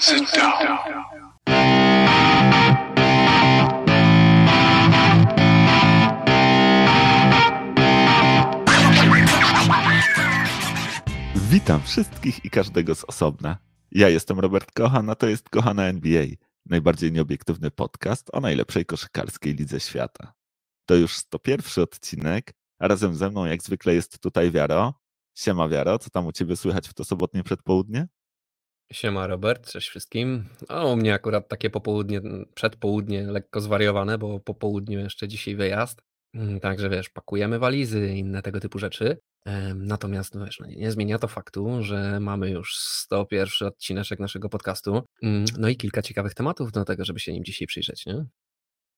Sit down. Witam wszystkich i każdego z osobna. Ja jestem Robert Kochan, a to jest Kochana NBA, najbardziej nieobiektywny podcast o najlepszej koszykarskiej lidze świata. To już 101 odcinek, a razem ze mną jak zwykle jest tutaj Wiaro. Siema Wiaro, co tam u Ciebie słychać w to sobotnie przedpołudnie? Siema Robert, cześć wszystkim. A u mnie akurat takie popołudnie, przedpołudnie lekko zwariowane, bo po południu jeszcze dzisiaj wyjazd. Mm, Także wiesz, pakujemy walizy i inne tego typu rzeczy. Natomiast no wiesz, no nie, nie zmienia to faktu, że mamy już 101 odcineczek naszego podcastu. Mm, No i kilka ciekawych tematów do tego, żeby się nim dzisiaj przyjrzeć, nie?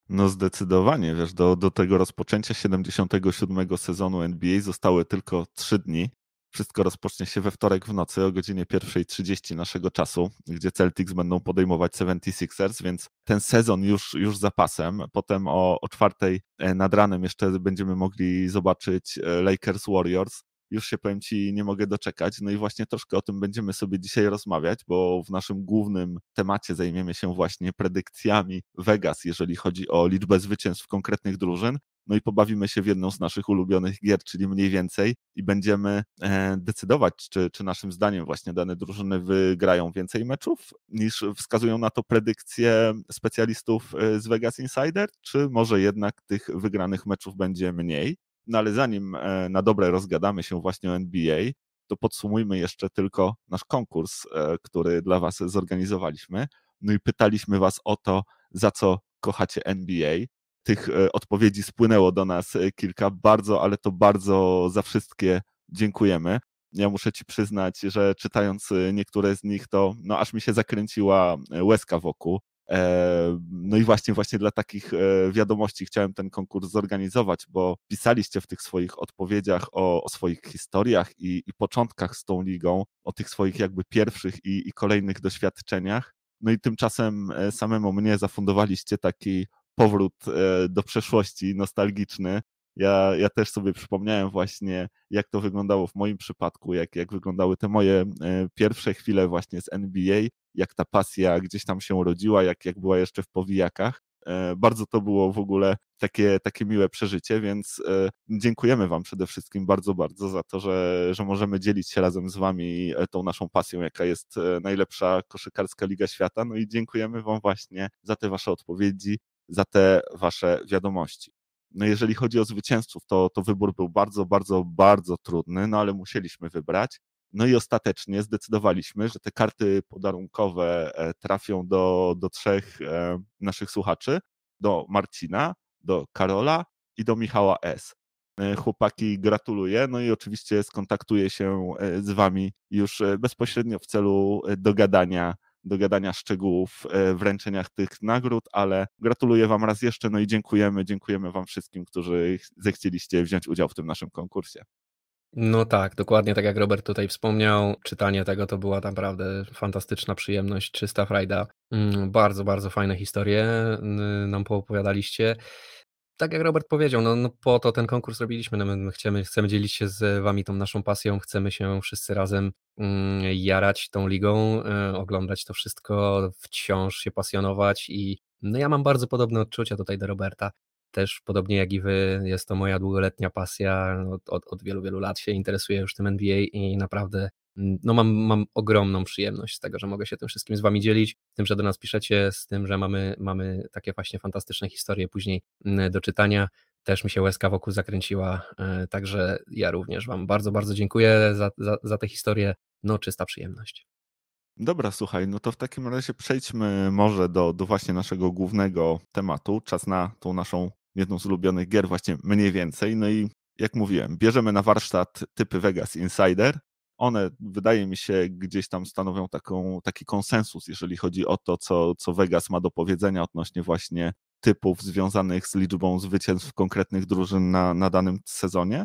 No zdecydowanie, wiesz, do, do tego rozpoczęcia 77 sezonu NBA zostały tylko 3 dni. Wszystko rozpocznie się we wtorek w nocy o godzinie 1.30 naszego czasu, gdzie Celtics będą podejmować 76ers, więc ten sezon już, już za pasem. Potem o, o czwartej e, nad ranem jeszcze będziemy mogli zobaczyć e, Lakers Warriors. Już się powiem Ci, nie mogę doczekać. No i właśnie troszkę o tym będziemy sobie dzisiaj rozmawiać, bo w naszym głównym temacie zajmiemy się właśnie predykcjami Vegas, jeżeli chodzi o liczbę zwycięstw konkretnych drużyn. No i pobawimy się w jedną z naszych ulubionych gier, czyli mniej więcej, i będziemy e, decydować, czy, czy naszym zdaniem właśnie dane drużyny wygrają więcej meczów, niż wskazują na to predykcje specjalistów e, z Vegas Insider, czy może jednak tych wygranych meczów będzie mniej. No ale zanim e, na dobre rozgadamy się właśnie o NBA, to podsumujmy jeszcze tylko nasz konkurs, który dla Was zorganizowaliśmy. No i pytaliśmy Was o to, za co kochacie NBA. Tych e, odpowiedzi spłynęło do nas e, kilka. Bardzo, ale to bardzo za wszystkie dziękujemy. Ja muszę Ci przyznać, że czytając e, niektóre z nich, to no, aż mi się zakręciła łezka wokół. No i właśnie, właśnie dla takich wiadomości chciałem ten konkurs zorganizować, bo pisaliście w tych swoich odpowiedziach o, o swoich historiach i, i początkach z tą ligą, o tych swoich jakby pierwszych i, i kolejnych doświadczeniach. No i tymczasem samemu mnie zafundowaliście taki powrót e, do przeszłości nostalgiczny. Ja, ja też sobie przypomniałem właśnie, jak to wyglądało w moim przypadku, jak, jak wyglądały te moje e, pierwsze chwile właśnie z NBA, jak ta pasja gdzieś tam się urodziła, jak, jak była jeszcze w powijakach. E, Bardzo to było w ogóle takie, takie miłe przeżycie, więc dziękujemy Wam przede wszystkim bardzo, bardzo za to, że, że możemy dzielić się razem z Wami tą naszą pasją, jaka jest najlepsza koszykarska Liga Świata. No i dziękujemy Wam właśnie za te Wasze odpowiedzi, za te Wasze wiadomości. No jeżeli chodzi o zwycięzców, to, to wybór był bardzo, bardzo, bardzo trudny, no ale musieliśmy wybrać. No i ostatecznie zdecydowaliśmy, że te karty podarunkowe e, trafią do, do trzech e, naszych słuchaczy, do Marcina, do Karola i do Michała S. E, Chłopaki gratuluję, no i oczywiście skontaktuję się z Wami już bezpośrednio w celu dogadania, dogadania szczegółów e, wręczeniach tych nagród, ale gratuluję Wam raz jeszcze, no i dziękujemy, dziękujemy Wam wszystkim, którzy ch- zechcieliście wziąć udział w tym naszym konkursie. No tak, dokładnie tak jak Robert tutaj wspomniał, czytanie tego to była naprawdę fantastyczna przyjemność, czysta frajda. Mm, Bardzo, bardzo fajne historie nam poopowiadaliście. Tak jak Robert powiedział, no, no po to ten konkurs robiliśmy. No my my chcemy, chcemy dzielić się z Wami tą naszą pasją, chcemy się wszyscy razem mm, jarać tą ligą, y, oglądać to wszystko, wciąż się pasjonować i no ja mam bardzo podobne odczucia tutaj do Roberta. Też podobnie jak i Wy, jest to moja długoletnia pasja. Od, od, od wielu, wielu lat się interesuję już tym NBA i naprawdę no mam, mam ogromną przyjemność z tego, że mogę się tym wszystkim z Wami dzielić, z tym, że do nas piszecie, z tym, że mamy, mamy takie właśnie fantastyczne historie później mm, do czytania. Też mi się łezka wokół zakręciła, e, także ja również Wam bardzo, bardzo dziękuję za, za, za tę historię. No, czysta przyjemność. Dobra, słuchaj, no to w takim razie przejdźmy może do, do właśnie naszego głównego tematu. Czas na tą naszą jedną z ulubionych gier, właśnie mniej więcej. No i jak mówiłem, bierzemy na warsztat typy Vegas Insider. One, wydaje mi się, gdzieś tam stanowią taką, taki konsensus, jeżeli chodzi o to, co, co Vegas ma do powiedzenia odnośnie właśnie typów związanych z liczbą zwycięstw konkretnych drużyn na, na danym sezonie.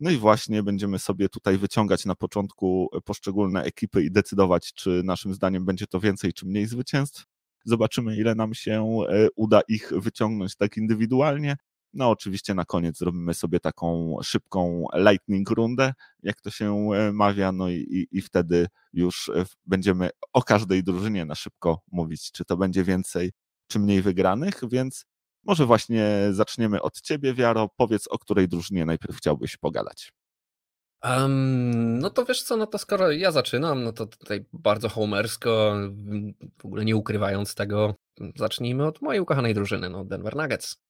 No i właśnie będziemy sobie tutaj wyciągać na początku poszczególne ekipy i decydować, czy naszym zdaniem będzie to więcej czy mniej zwycięstw. Zobaczymy, ile nam się e, uda ich wyciągnąć tak indywidualnie. No, oczywiście na koniec zrobimy sobie taką szybką lightning rundę, jak to się e, mawia, no i, i wtedy już e, będziemy o każdej drużynie na szybko mówić, czy to będzie więcej, czy mniej wygranych, więc może właśnie zaczniemy od ciebie, Wiaro. Powiedz, o której drużynie najpierw chciałbyś pogadać. Um, no to wiesz co, no to skoro ja zaczynam, no to tutaj bardzo homersko, w ogóle nie ukrywając tego, zacznijmy od mojej ukochanej drużyny, no Denver Nuggets.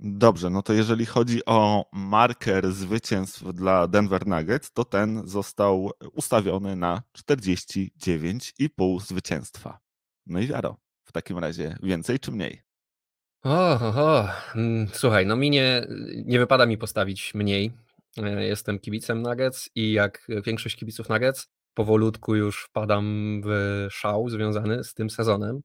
Dobrze, no to jeżeli chodzi o marker zwycięstw dla Denver Nuggets, to ten został ustawiony na 49,5 zwycięstwa. No i wiaro, w takim razie więcej czy mniej? O, o, o. Mm, słuchaj, no mi nie, nie wypada mi postawić mniej. E, jestem kibicem Nuggets i jak większość kibiców Nuggets, powolutku już wpadam w szał związany z tym sezonem.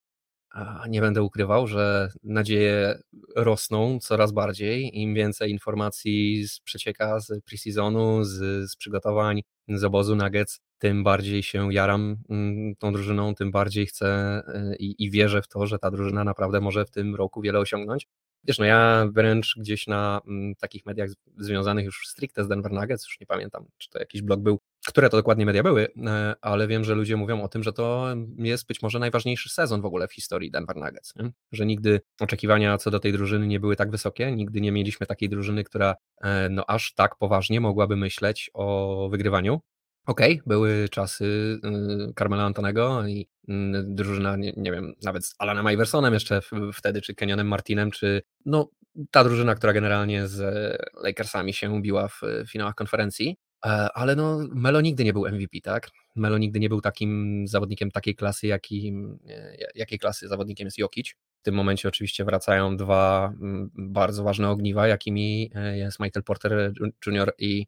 Nie będę ukrywał, że nadzieje rosną coraz bardziej. Im więcej informacji z przecieka z preseasonu, z, z przygotowań, z obozu Nuggets, tym bardziej się jaram mm, tą drużyną, tym bardziej chcę y, i, i wierzę w to, że ta drużyna naprawdę może w tym roku wiele osiągnąć. Wiesz, no ja wręcz gdzieś na mm, takich mediach związanych już stricte z Denver Nuggets, już nie pamiętam, czy to jakiś blog był, które to dokładnie media były, e, ale wiem, że ludzie mówią o tym, że to jest być może najważniejszy sezon w ogóle w historii Denver Nuggets, nie? że nigdy oczekiwania co do tej drużyny nie były tak wysokie, nigdy nie mieliśmy takiej drużyny, która e, no aż tak poważnie mogłaby myśleć o wygrywaniu. Okej, okay, były czasy y, Carmela Antonego i mm, drużyna, nie, nie, wiem, nawet z Alanem Iversonem jeszcze wtedy, czy Kenionem Martinem, czy no ta drużyna, która generalnie z Lakersami się biła w finałach konferencji, e, ale no Melo nigdy nie był MVP, tak? Melo nigdy nie był takim zawodnikiem takiej klasy, jakim, e, jakiej klasy zawodnikiem jest Jokic. W tym momencie oczywiście wracają dwa mm, bardzo ważne ogniwa, jakimi e, jest Michael Porter Jr. i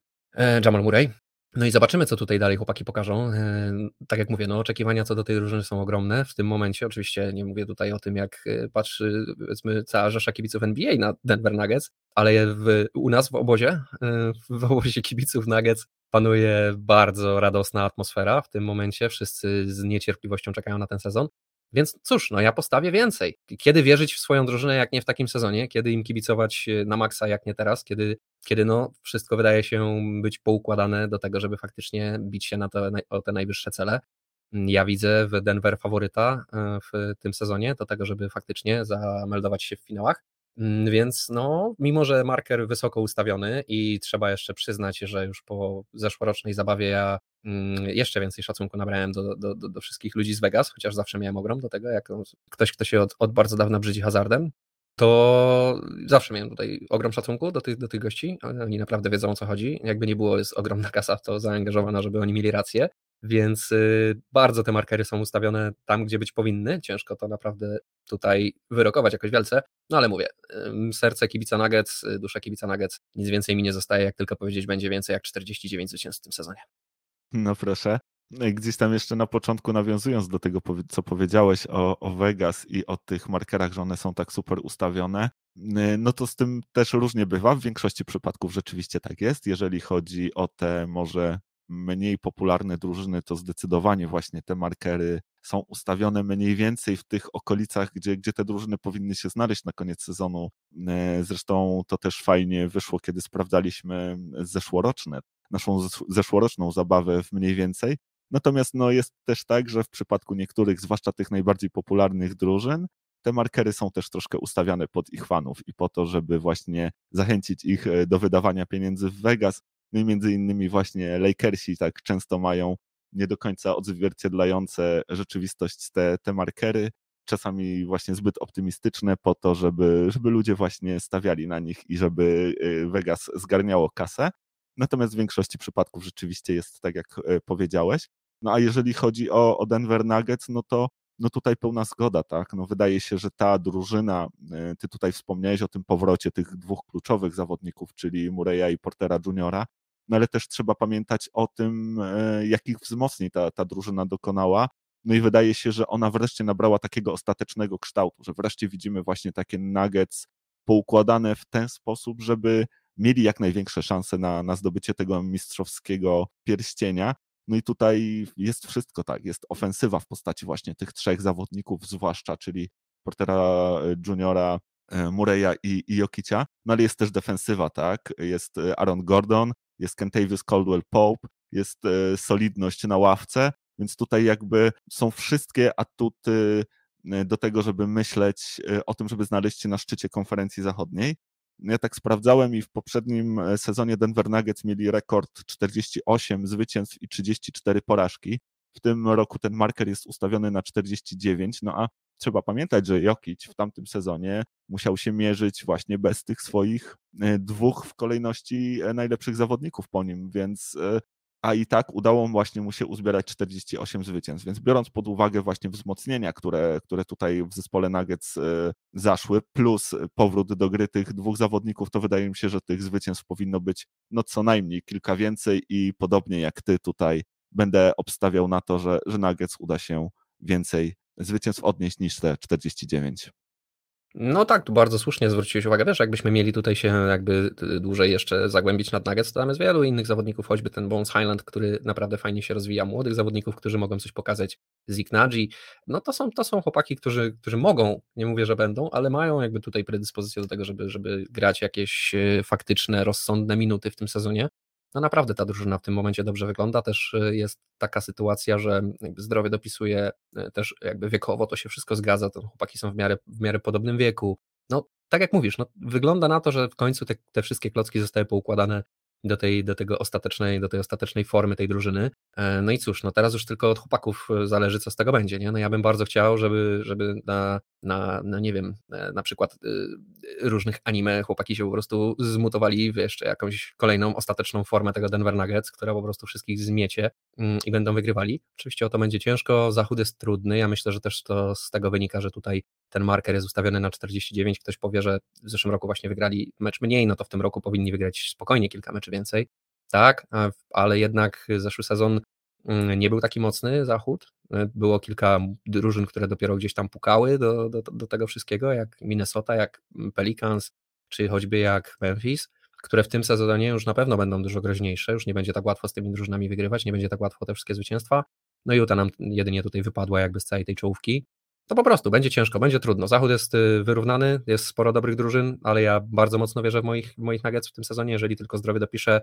Jamal Murray. No i zobaczymy, co tutaj dalej chłopaki pokażą. E, tak jak mówię, no, oczekiwania co do tej drużyny są ogromne. W tym momencie oczywiście nie mówię tutaj o tym, jak e, patrzy powiedzmy cała rzesza kibiców NBA na Denver Nuggets, ale w, u nas w obozie, e, w obozie kibiców Nuggets panuje bardzo radosna atmosfera w tym momencie. Wszyscy z niecierpliwością czekają na ten sezon. Więc cóż, no ja postawię więcej. Kiedy wierzyć w swoją drużynę, jak nie w takim sezonie? Kiedy im kibicować na maksa, jak nie teraz? Kiedy kiedy no, wszystko wydaje się być poukładane do tego, żeby faktycznie bić się na te, o te najwyższe cele. Ja widzę w Denver faworyta e, w tym sezonie do tego, żeby faktycznie zameldować się w finałach. Mm, więc no, mimo że marker wysoko ustawiony i trzeba jeszcze przyznać, że już po zeszłorocznej zabawie ja mm, jeszcze więcej szacunku nabrałem do, do, do, do wszystkich ludzi z Vegas, chociaż zawsze miałem ogrom do tego, jak ktoś, kto się od, od bardzo dawna brzydzi hazardem, to zawsze miałem tutaj ogrom szacunku do tych, do tych gości. Oni naprawdę wiedzą o co chodzi. Jakby nie było, jest ogromna kasa w to zaangażowana, żeby oni mieli rację. Więc y, bardzo te markery są ustawione tam, gdzie być powinny. Ciężko to naprawdę tutaj wyrokować jakoś wielce. No ale mówię, serce kibica Nuggets, y, dusza kibica Nuggets, nic więcej mi nie zostaje, jak tylko powiedzieć będzie więcej jak 49 zwycięstw w tym sezonie. No proszę. Gdzieś tam jeszcze na początku nawiązując do tego, co powiedziałeś o, o Vegas i o tych markerach, że one są tak super ustawione, no to z tym też różnie bywa. W większości przypadków rzeczywiście tak jest. Jeżeli chodzi o te może mniej popularne drużyny, to zdecydowanie właśnie te markery są ustawione mniej więcej w tych okolicach, gdzie, gdzie te drużyny powinny się znaleźć na koniec sezonu. Zresztą to też fajnie wyszło, kiedy sprawdzaliśmy zeszłoroczne, naszą zeszłoroczną zabawę w mniej więcej, Natomiast no, jest też tak, że w przypadku niektórych, zwłaszcza tych najbardziej popularnych drużyn, te markery są też troszkę ustawiane pod ich fanów i po to, żeby właśnie zachęcić ich e, do wydawania pieniędzy w Vegas. Między innymi właśnie Lakersi tak często mają nie do końca odzwierciedlające rzeczywistość te, te markery, czasami właśnie zbyt optymistyczne po to, żeby, żeby ludzie właśnie stawiali na nich i żeby e, Vegas zgarniało kasę. Natomiast w większości przypadków rzeczywiście jest tak, jak e, powiedziałeś. No a jeżeli chodzi o, o Denver Nuggets, no to no tutaj pełna zgoda, tak? No wydaje się, że ta drużyna, e, ty tutaj wspomniałeś o tym powrocie tych dwóch kluczowych zawodników, czyli Murray'a i Portera Juniora, no ale też trzeba pamiętać o tym, e, jakich wzmocnień ta, ta drużyna dokonała. No i wydaje się, że ona wreszcie nabrała takiego ostatecznego kształtu, że wreszcie widzimy właśnie takie nuggets poukładane w ten sposób, żeby mieli jak największe szanse na, na zdobycie tego mistrzowskiego pierścienia. No i tutaj jest wszystko tak, jest ofensywa w postaci właśnie tych trzech zawodników, zwłaszcza, czyli Portera e, Juniora, Mureya i, i Jokicia, no ale jest też defensywa, tak? Jest Aaron Gordon, jest Kentavious Caldwell Pope, jest solidność na ławce, więc tutaj jakby są wszystkie atuty do tego, żeby myśleć o tym, żeby znaleźć się na szczycie konferencji zachodniej. Ja tak sprawdzałem i w poprzednim e, sezonie Denver Nuggets mieli rekord 48 zwycięstw i 34 porażki. W tym roku ten marker jest ustawiony na 49, no a trzeba pamiętać, że Jokic w tamtym sezonie musiał się mierzyć właśnie bez tych swoich e, dwóch w kolejności e, najlepszych zawodników po nim, więc a i tak udało właśnie mu się uzbierać 48 zwycięstw. Więc biorąc pod uwagę właśnie wzmocnienia, które, które tutaj w zespole Nuggets e, zaszły, plus powrót do gry tych dwóch zawodników, to wydaje mi się, że tych zwycięstw powinno być no co najmniej kilka więcej i podobnie jak ty tutaj będę obstawiał na to, że, że Nuggets uda się więcej zwycięstw odnieść niż te 49. No tak, tu bardzo słusznie zwróciłeś uwagę. Wiesz, jakbyśmy mieli tutaj się jakby dłużej jeszcze zagłębić nad Nuggets, to tam jest wielu innych zawodników, choćby ten Bones Highland, który naprawdę fajnie się rozwija, młodych zawodników, którzy mogą coś pokazać, Zik Nagy. No to są, to są chłopaki, którzy, którzy mogą, nie mówię, że będą, ale mają jakby tutaj predyspozycję do tego, żeby, żeby grać jakieś e, faktyczne, rozsądne minuty w tym sezonie no naprawdę ta drużyna w tym momencie dobrze wygląda. Też y, jest taka sytuacja, że zdrowie dopisuje y, też jakby wiekowo, to się wszystko zgadza, to chłopaki są w miarę, w miarę podobnym wieku. No tak jak mówisz, no, wygląda na to, że w końcu te, te wszystkie klocki zostały poukładane do tej, do tego ostatecznej, do tej ostatecznej formy tej drużyny. E, no i cóż, no teraz już tylko od chłopaków e, zależy, co z tego będzie, nie? No ja bym bardzo chciał, żeby, żeby na, na, na nie wiem, e, na przykład różnych anime chłopaki się po prostu zmutowali w jeszcze jakąś kolejną, ostateczną formę tego Denver Nuggets, która po prostu wszystkich zmiecie mm, i będą wygrywali. Oczywiście o to będzie ciężko, zachód jest trudny, ja myślę, że też to z tego wynika, że tutaj ten marker jest ustawiony na 49, ktoś powie, że w zeszłym roku właśnie wygrali mecz mniej, no to w tym roku powinni wygrać spokojnie kilka meczy więcej, tak, ale jednak zeszły sezon mm, nie był taki mocny zachód, było kilka drużyn, które dopiero gdzieś tam pukały do, do, do tego wszystkiego, jak Minnesota, jak Pelicans, czy choćby jak Memphis, które w tym sezonie już na pewno będą dużo groźniejsze, już nie będzie tak łatwo z tymi drużynami wygrywać, nie będzie tak łatwo te wszystkie zwycięstwa. No i Utah nam jedynie tutaj wypadła jakby z całej tej czołówki to po prostu będzie ciężko, będzie trudno. Zachód jest y, wyrównany, jest sporo dobrych drużyn, ale ja bardzo mocno wierzę w moich, moich Nuggets w tym sezonie, jeżeli tylko zdrowie dopiszę,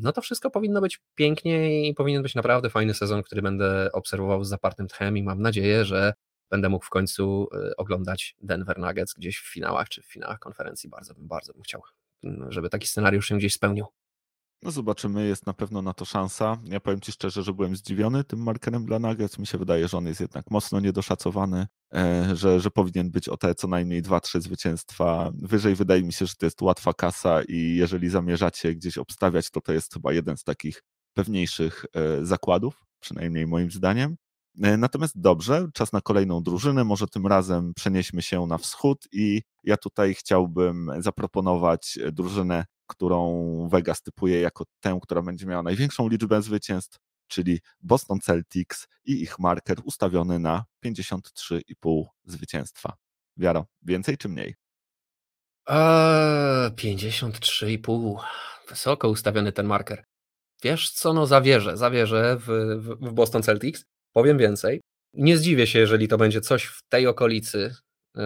no to wszystko powinno być pięknie i powinien być naprawdę fajny sezon, który będę obserwował z zapartym tchem i mam nadzieję, że będę mógł w końcu y, oglądać Denver Nuggets gdzieś w finałach czy w finałach konferencji. Bardzo bym, bardzo bym chciał, mm, żeby taki scenariusz się gdzieś spełnił. No zobaczymy, jest na pewno na to szansa. Ja powiem Ci szczerze, że byłem zdziwiony tym markerem dla Nuggets. Mi się wydaje, że on jest jednak mocno niedoszacowany, e, że, że powinien być o te co najmniej 2-3 zwycięstwa wyżej. Wydaje mi się, że to jest łatwa kasa i jeżeli zamierzacie gdzieś obstawiać, to to jest chyba jeden z takich pewniejszych e, zakładów, przynajmniej moim zdaniem. E, natomiast dobrze, czas na kolejną drużynę. Może tym razem przenieśmy się na wschód i ja tutaj chciałbym zaproponować drużynę którą Vegas typuje jako tę, która będzie miała największą liczbę zwycięstw, czyli Boston Celtics i ich marker ustawiony na 53,5 zwycięstwa. Wiaro, więcej czy mniej? Eee, 53,5. Wysoko ustawiony ten marker. Wiesz co, no zawierzę, zawierzę w, w, w Boston Celtics. Powiem więcej. Nie zdziwię się, jeżeli to będzie coś w tej okolicy, eee,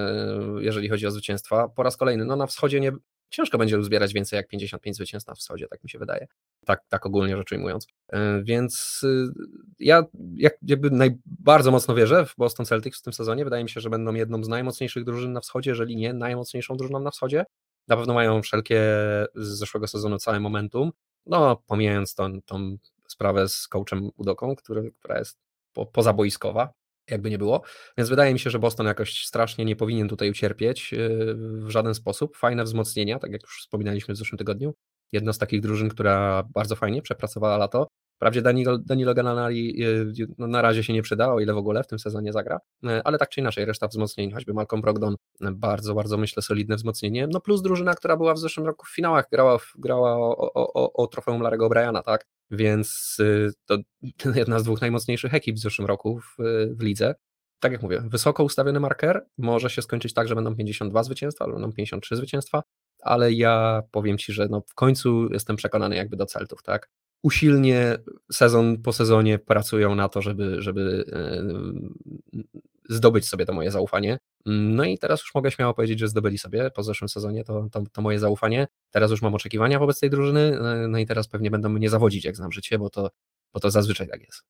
jeżeli chodzi o zwycięstwa. Po raz kolejny, no na wschodzie nie, ciężko będzie uzbierać więcej jak 55 zwycięstw na wschodzie, tak mi się wydaje. Tak, tak ogólnie rzecz ujmując. E, więc y, ja jak, jakby naj, bardzo mocno wierzę w Boston Celtics w tym sezonie. Wydaje mi się, że będą jedną z najmocniejszych drużyn na wschodzie, jeżeli nie najmocniejszą drużyną na wschodzie. Na pewno mają wszelkie z zeszłego sezonu całe momentum. No, pomijając tą, tą sprawę z coachem Udoką, który, która jest po, pozaboiskowa, jakby nie było. Więc wydaje mi się, że Boston jakoś strasznie nie powinien tutaj ucierpieć yy, w żaden sposób. Fajne wzmocnienia, tak jak już wspominaliśmy w zeszłym tygodniu. Jedna z takich drużyn, która bardzo fajnie przepracowała lato. Wprawdzie Danilo, Danilo Gananari yy, no, na razie się nie przyda, o ile w ogóle w tym sezonie zagra, yy, ale tak czy inaczej, reszta wzmocnień, choćby Malcolm Brogdon, bardzo, bardzo myślę solidne wzmocnienie. No plus drużyna, która była w zeszłym roku w finałach, grała, grała o, o, o, o trofeum Larego Bryana, tak? Więc y, to jedna z dwóch najmocniejszych ekip w zeszłym roku w, w lidze. Tak jak mówię, wysoko ustawiony marker może się skończyć tak, że będą 52 zwycięstwa, albo będą 53 zwycięstwa, ale ja powiem Ci, że no w końcu jestem przekonany jakby do Celtów, tak? Usilnie sezon po sezonie pracują na to, żeby, żeby y, zdobyć sobie to moje zaufanie no i teraz już mogę śmiało powiedzieć, że zdobyli sobie po zeszłym sezonie to, to, to, moje zaufanie. Teraz już mam oczekiwania wobec tej drużyny, no i teraz pewnie będą mnie zawodzić, jak znam życie, bo to, bo to zazwyczaj tak jest.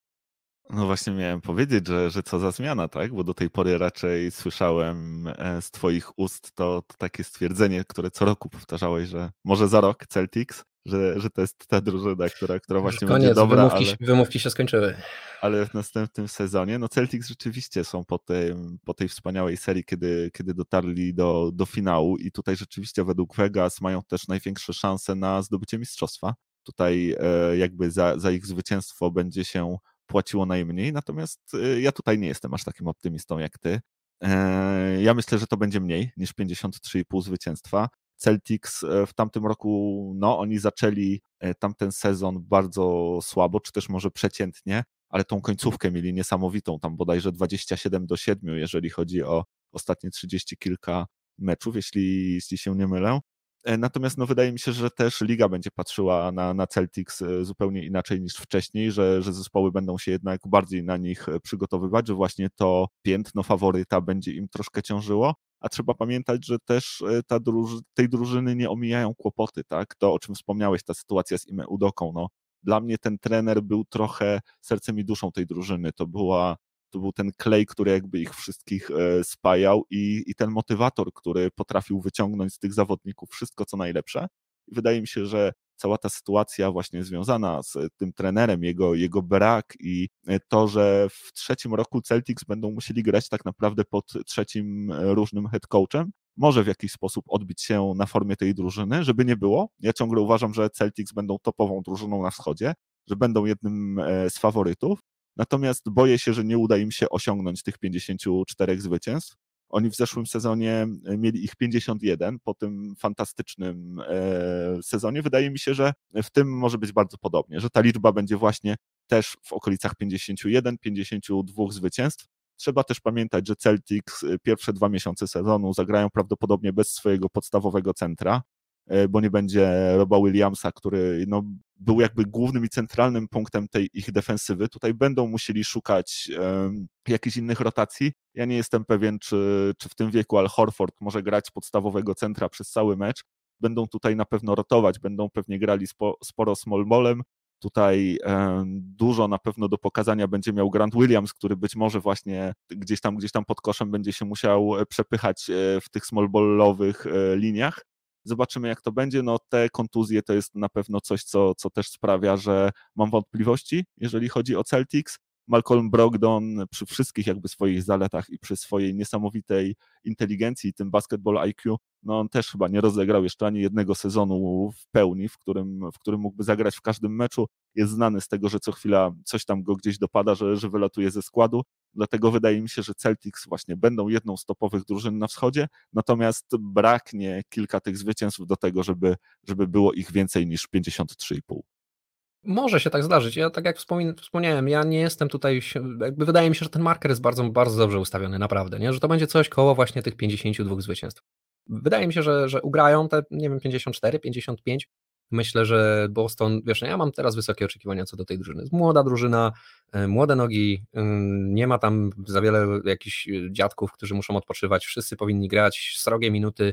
No właśnie miałem powiedzieć, że, że co za zmiana, tak? Bo do tej pory raczej słyszałem e, z twoich ust to, to takie stwierdzenie, które co roku powtarzałeś, że może za rok Celtics, że, że to jest ta drużyna, która, która właśnie Koniec, będzie dobra. Wymówki, ale, wymówki się skończyły. Ale w następnym sezonie, no Celtics rzeczywiście są po, tym, po tej wspaniałej serii, kiedy, kiedy dotarli do, do finału i tutaj rzeczywiście według Vegas mają też największe szanse na zdobycie mistrzostwa. Tutaj e, jakby za, za ich zwycięstwo będzie się płaciło najmniej, natomiast e, ja tutaj nie jestem aż takim optymistą jak ty. E, ja myślę, że to będzie mniej niż 53,5 zwycięstwa. Celtics e, w tamtym roku, no oni zaczęli e, tamten sezon bardzo słabo, czy też może przeciętnie, ale tą końcówkę mieli niesamowitą, tam bodajże 27 do 7, jeżeli chodzi o ostatnie 30 kilka meczów, jeśli, jeśli się nie mylę. E, natomiast no, wydaje mi się, że też liga będzie patrzyła na, na Celtics zupełnie inaczej niż wcześniej, że, że zespoły będą się jednak bardziej na nich przygotowywać, że właśnie to piętno faworyta będzie im troszkę ciążyło a trzeba pamiętać, że też e, ta druży tej drużyny nie omijają kłopoty, tak? To, o czym wspomniałeś, ta sytuacja z Ime Udoką, no. Dla mnie ten trener był trochę sercem i duszą tej drużyny. To była to był ten klej, który jakby ich wszystkich e, spajał i, i ten motywator, który potrafił wyciągnąć z tych zawodników wszystko, co najlepsze. wydaje mi się, że cała ta sytuacja właśnie związana z tym trenerem, jego, jego brak i to, że w trzecim roku Celtics będą musieli grać tak naprawdę pod trzecim e, różnym head coachem, może w jakiś sposób odbić się na formie tej drużyny, żeby nie było. Ja ciągle uważam, że Celtics będą topową drużyną na wschodzie, że będą jednym e, z faworytów. Natomiast boję się, że nie uda im się osiągnąć tych 54 zwycięstw. Oni w zeszłym sezonie e, mieli ich 51 po tym fantastycznym e, sezonie. Wydaje mi się, że w tym może być bardzo podobnie, że ta liczba będzie właśnie też w okolicach 51, 52 zwycięstw. Trzeba też pamiętać, że Celtics e, pierwsze dwa miesiące sezonu zagrają prawdopodobnie bez swojego podstawowego centra. E, bo nie będzie Roba Williamsa, który no, był jakby głównym i centralnym punktem tej ich defensywy. Tutaj będą musieli szukać um, jakichś innych rotacji. Ja nie jestem pewien, czy, czy w tym wieku Al Horford może grać podstawowego centra przez cały mecz. Będą tutaj na pewno rotować, będą pewnie grali spo, sporo small. Tutaj um, dużo na pewno do pokazania będzie miał Grant Williams, który być może właśnie gdzieś tam, gdzieś tam pod koszem będzie się musiał przepychać e, w tych small ballowych e, liniach. Zobaczymy, jak to będzie. No, te kontuzje to jest na pewno coś, co, co też sprawia, że mam wątpliwości, jeżeli chodzi o Celtics. Malcolm Brogdon przy wszystkich jakby swoich zaletach i przy swojej niesamowitej inteligencji, tym basketball IQ, no on też chyba nie rozegrał jeszcze ani jednego sezonu w pełni, w którym, w którym mógłby zagrać w każdym meczu. Jest znany z tego, że co chwila coś tam go gdzieś dopada, że, że wylatuje ze składu. Dlatego wydaje mi się, że Celtics właśnie będą jedną z topowych drużyn na wschodzie, natomiast braknie kilka tych zwycięstw do tego, żeby, żeby było ich więcej niż 53,5. Może się tak zdarzyć. Ja tak jak wspomniałem, ja nie jestem tutaj, jakby wydaje mi się, że ten marker jest bardzo, bardzo dobrze ustawiony, naprawdę, nie? że to będzie coś koło właśnie tych 52 zwycięstw. Wydaje mi się, że, że ugrają te, nie wiem, 54, 55, Myślę, że Boston, wiesz, ja mam teraz wysokie oczekiwania co do tej drużyny. Młoda drużyna, e, młode nogi, nie ma tam za wiele jakichś e, dziadków, którzy muszą odpoczywać, wszyscy powinni grać, srogie minuty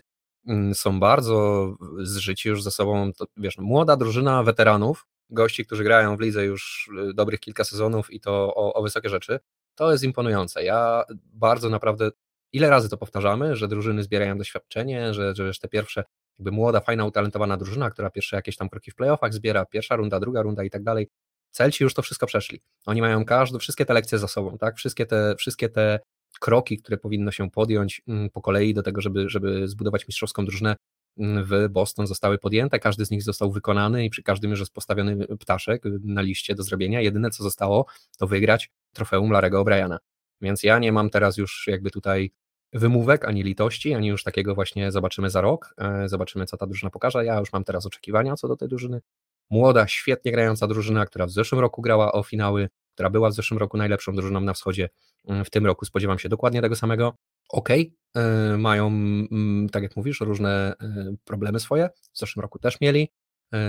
są bardzo zżyci już ze sobą, to, wiesz, młoda drużyna weteranów, gości, którzy grają w lidze już e, dobrych kilka sezonów i to o, o wysokie rzeczy, to jest imponujące. Ja bardzo naprawdę ile razy to powtarzamy, że drużyny zbierają doświadczenie, że, że wiesz, te pierwsze jakby młoda, fajna, utalentowana drużyna, która pierwsze jakieś tam kroki w playoffach zbiera, pierwsza runda, druga runda i tak dalej. Celci już to wszystko przeszli. Oni mają każde, wszystkie te lekcje za sobą, tak? Wszystkie te, wszystkie te kroki, które powinno się podjąć mm, po kolei do tego, żeby, żeby zbudować mistrzowską drużynę mm, w Boston zostały podjęte, każdy z nich został wykonany i przy każdym już jest postawiony ptaszek na liście do zrobienia. Jedyne co zostało to wygrać trofeum Larego O'Briana. Więc ja nie mam teraz już jakby tutaj wymówek, ani litości, ani już takiego właśnie zobaczymy za rok, e, zobaczymy co ta drużyna pokaże. Ja już mam teraz oczekiwania co do tej drużyny. Młoda, świetnie grająca drużyna, która w zeszłym roku grała o finały, która była w zeszłym roku najlepszą drużyną na wschodzie. Mm, w tym roku spodziewam się dokładnie tego samego. Ok, e, mają, mm, tak jak mówisz, różne e, problemy swoje. W zeszłym roku też mieli.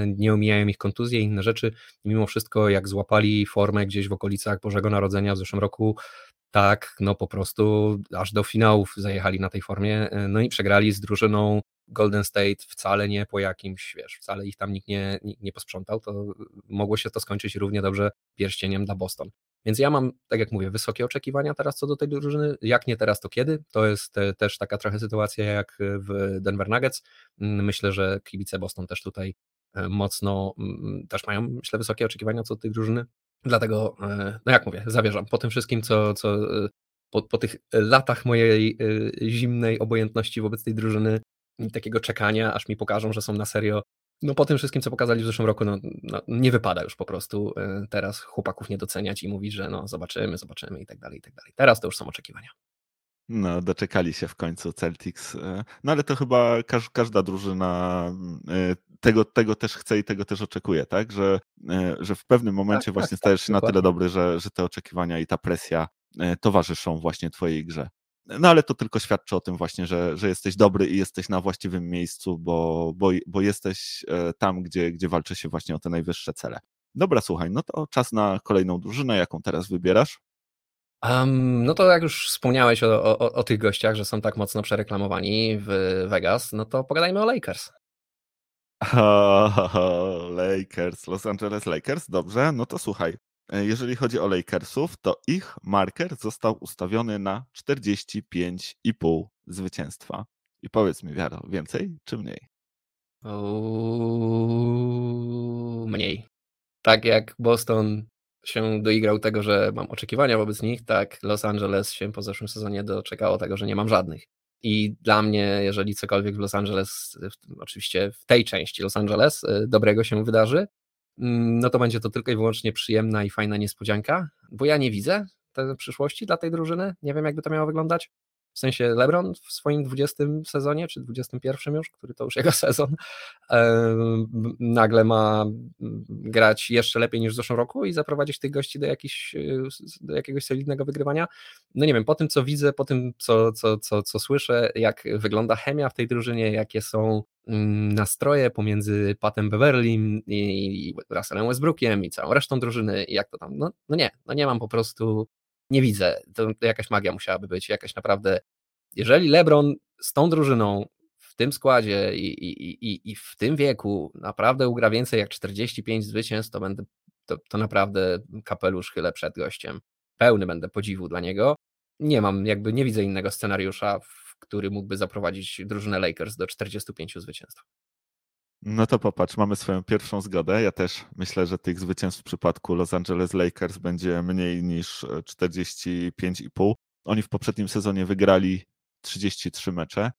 Nie omijają ich kontuzje i inne rzeczy. Mimo wszystko, jak złapali formę gdzieś w okolicach Bożego Narodzenia w zeszłym roku, Tak, no po prostu aż do finałów zajechali na tej formie, no i przegrali z drużyną Golden State wcale nie po jakimś, wiesz, wcale ich tam nikt nie, nikt nie posprzątał, to mogło się to skończyć równie dobrze pierścieniem dla Boston. Więc ja mam, tak jak mówię, wysokie oczekiwania teraz co do tej drużyny. Jak nie teraz, to kiedy? To jest też taka trochę sytuacja jak w Denver Nuggets. Myślę, że kibice Boston też tutaj e, mocno, też mają, myślę, wysokie oczekiwania co do tej drużyny. Dlatego, e, no jak mówię, zawierzam po tym wszystkim, co, co e, po, po tych latach mojej zimnej obojętności wobec tej drużyny i takiego czekania, aż mi pokażą, że są na serio no po tym wszystkim, co pokazali w zeszłym roku, no, no, nie wypada już po prostu e, teraz chłopaków nie doceniać i mówić, że no zobaczymy, zobaczymy i tak dalej, i tak dalej. Teraz to już są oczekiwania. No, doczekali się w końcu Celtics. E, no ale to chyba każ, każda drużyna e, tego, tego też chce i tego też oczekuje, tak? Że, że w pewnym tak, momencie tak, właśnie tak, stajesz tak, się na tyle dobry, że, że te oczekiwania i ta presja towarzyszą właśnie twojej grze. No ale to tylko świadczy o tym właśnie, że, że jesteś dobry i jesteś na właściwym miejscu, bo, bo, bo jesteś e, tam, gdzie, gdzie walczy się właśnie o te najwyższe cele. Dobra, słuchaj, no to czas na kolejną drużynę, jaką teraz wybierasz? Um, no to jak już wspomniałeś o, o, o, tych gościach, że są tak mocno przereklamowani w Vegas, no to pogadajmy o Lakers. Lakers, Los Angeles Lakers, dobrze, no to słuchaj. E, jeżeli chodzi o Lakersów, to ich marker został ustawiony na 45,5 zwycięstwa. I powiedz mi, Wiaro, więcej czy mniej? Mniej. Tak jak Boston się doigrał tego, że mam oczekiwania wobec nich, tak Los Angeles się po zeszłym sezonie doczekało tego, że nie mam żadnych. I dla mnie, jeżeli cokolwiek w Los Angeles, oczywiście w tej części Los Angeles, y, dobrego się wydarzy, Mm, no to będzie to tylko i wyłącznie przyjemna i fajna niespodzianka, bo ja nie widzę tej przyszłości dla tej drużyny. Nie wiem, jakby to miało wyglądać. W sensie LeBron w swoim 20 sezonie, czy 21 już, który to już jego sezon, nagle ma grać jeszcze lepiej niż w zeszłym roku i zaprowadzić tych gości do, jakiś, do jakiegoś solidnego wygrywania. No nie wiem, po tym co widzę, po tym co, co, co, co słyszę, jak wygląda chemia w tej drużynie, jakie są mm, nastroje pomiędzy Patem Beverlym i Russellem Westbrookiem i całą resztą drużyny i jak to tam, no, no nie, no nie mam po prostu nie widzę. To, to jakaś magia musiałaby być, jakaś naprawdę. Jeżeli LeBron z tą drużyną w tym składzie i, i, i, i w tym wieku naprawdę ugra więcej jak 45 zwycięstw, to będę to, to naprawdę kapelusz chylę przed gościem. Pełny będę podziwu dla niego. Nie mam, jakby nie widzę innego scenariusza, w który mógłby zaprowadzić drużynę Lakers do 45 zwycięstw. No to popatrz, mamy swoją pierwszą zgodę. Ja też myślę, że tych zwycięstw w przypadku Los Angeles Lakers będzie mniej niż 45,5. Oni w poprzednim sezonie wygrali 33 mecze.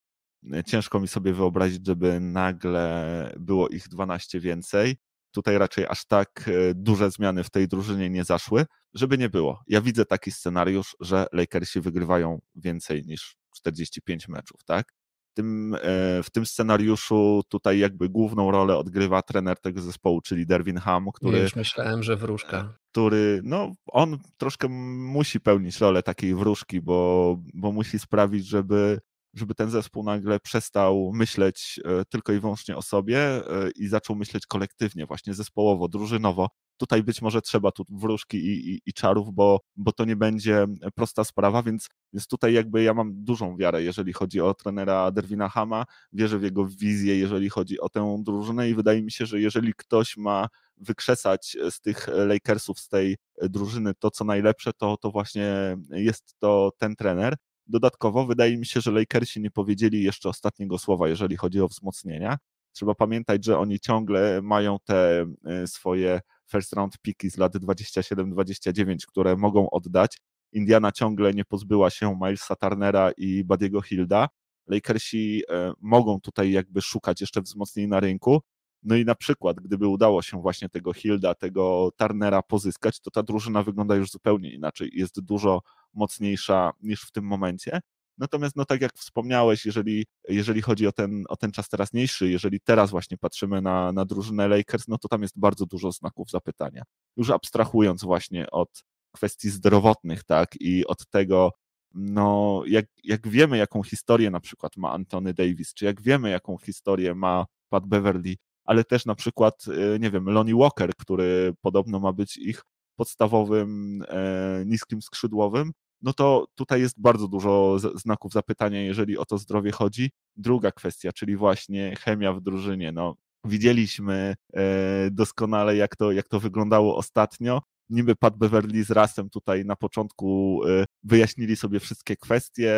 Ciężko mi sobie wyobrazić, żeby nagle było ich 12 więcej. Tutaj raczej aż tak e, duże zmiany w tej drużynie nie zaszły, żeby nie było. Ja widzę taki scenariusz, że Lakersi wygrywają więcej niż 45 meczów, tak? Tym, e, w tym scenariuszu tutaj jakby główną rolę odgrywa trener tego zespołu, czyli Derwin Ham, który... Już myślałem, że wróżka. Który, no on troszkę musi pełnić rolę takiej wróżki, bo, bo musi sprawić, żeby żeby ten zespół nagle przestał myśleć e, tylko i wyłącznie o sobie e, i zaczął myśleć kolektywnie, właśnie zespołowo, drużynowo. Tutaj być może trzeba tu wróżki i, i, i czarów, bo, bo to nie będzie prosta sprawa, więc, więc tutaj jakby ja mam dużą wiarę, jeżeli chodzi o trenera Derwina Hama, wierzę w jego wizję, jeżeli chodzi o tę drużynę i wydaje mi się, że jeżeli ktoś ma wykrzesać z tych Lakersów, z tej drużyny to, co najlepsze, to, to właśnie jest to ten trener. Dodatkowo wydaje mi się, że Lakersi nie powiedzieli jeszcze ostatniego słowa, jeżeli chodzi o wzmocnienia. Trzeba pamiętać, że oni ciągle mają te e, swoje first round piki z lat 27-29, które mogą oddać. Indiana ciągle nie pozbyła się Milesa Turnera i Badiego Hilda. Lakersi e, mogą tutaj jakby szukać jeszcze wzmocnień na rynku. No i na przykład, gdyby udało się właśnie tego Hilda, tego Turnera pozyskać, to ta drużyna wygląda już zupełnie inaczej. Jest dużo mocniejsza niż w tym momencie. Natomiast, no tak jak wspomniałeś, jeżeli, jeżeli chodzi o ten, o ten czas teraźniejszy, jeżeli teraz właśnie patrzymy na, na drużynę Lakers, no to tam jest bardzo dużo znaków zapytania. Już abstrahując właśnie od kwestii zdrowotnych, tak, i od tego, no, jak, jak wiemy, jaką historię na przykład ma Antony Davis, czy jak wiemy, jaką historię ma Pat Beverly, ale też na przykład, y, nie wiem, Lonnie Walker, który podobno ma być ich podstawowym e, niskim skrzydłowym, no to tutaj jest bardzo dużo znaków zapytania, jeżeli o to zdrowie chodzi. Druga kwestia, czyli właśnie chemia w drużynie. No, widzieliśmy e, doskonale, jak to, jak to wyglądało ostatnio. Niby Pat Beverly z Rasem tutaj na początku e, wyjaśnili sobie wszystkie kwestie.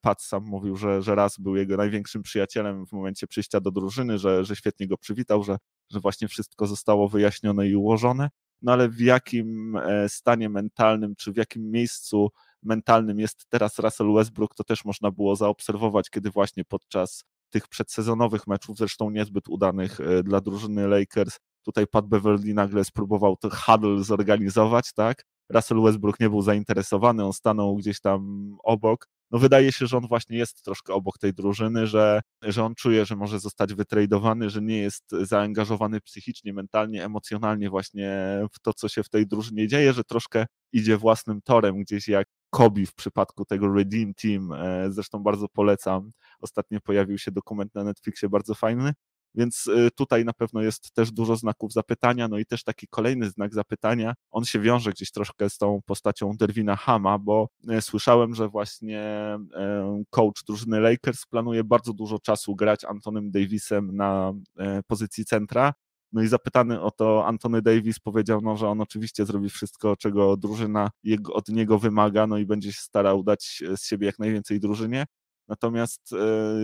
Pat sam mówił, że, że Ras był jego największym przyjacielem w momencie przyjścia do drużyny, że, że świetnie go przywitał, że, że właśnie wszystko zostało wyjaśnione i ułożone no ale w jakim e, stanie mentalnym, czy w jakim miejscu mentalnym jest teraz Russell Westbrook, to też można było zaobserwować, kiedy właśnie podczas tych przedsezonowych meczów, zresztą niezbyt udanych e, dla drużyny Lakers, tutaj Pat Beverly nagle spróbował ten huddle zorganizować, tak? Russell Westbrook nie był zainteresowany, on stanął gdzieś tam obok, no wydaje się, że on właśnie jest troszkę obok tej drużyny, że, że on czuje, że może zostać wytradowany, że nie jest zaangażowany psychicznie, mentalnie, emocjonalnie właśnie w to, co się w tej drużynie dzieje, że troszkę idzie własnym torem, gdzieś jak Kobi w przypadku tego Redeem Team, e, zresztą bardzo polecam. Ostatnio pojawił się dokument na Netflixie bardzo fajny, więc y, tutaj na pewno jest też dużo znaków zapytania, no i też taki kolejny znak zapytania, on się wiąże gdzieś troszkę z tą postacią Derwina Hama, bo y, słyszałem, że właśnie y, coach drużyny Lakers planuje bardzo dużo czasu grać Antonym Davisem na pozycji centra, no i zapytany o to Antony Davis powiedział, no, że on oczywiście zrobi wszystko, czego drużyna od niego wymaga, no i będzie się starał dać z siebie jak najwięcej drużynie. Natomiast e,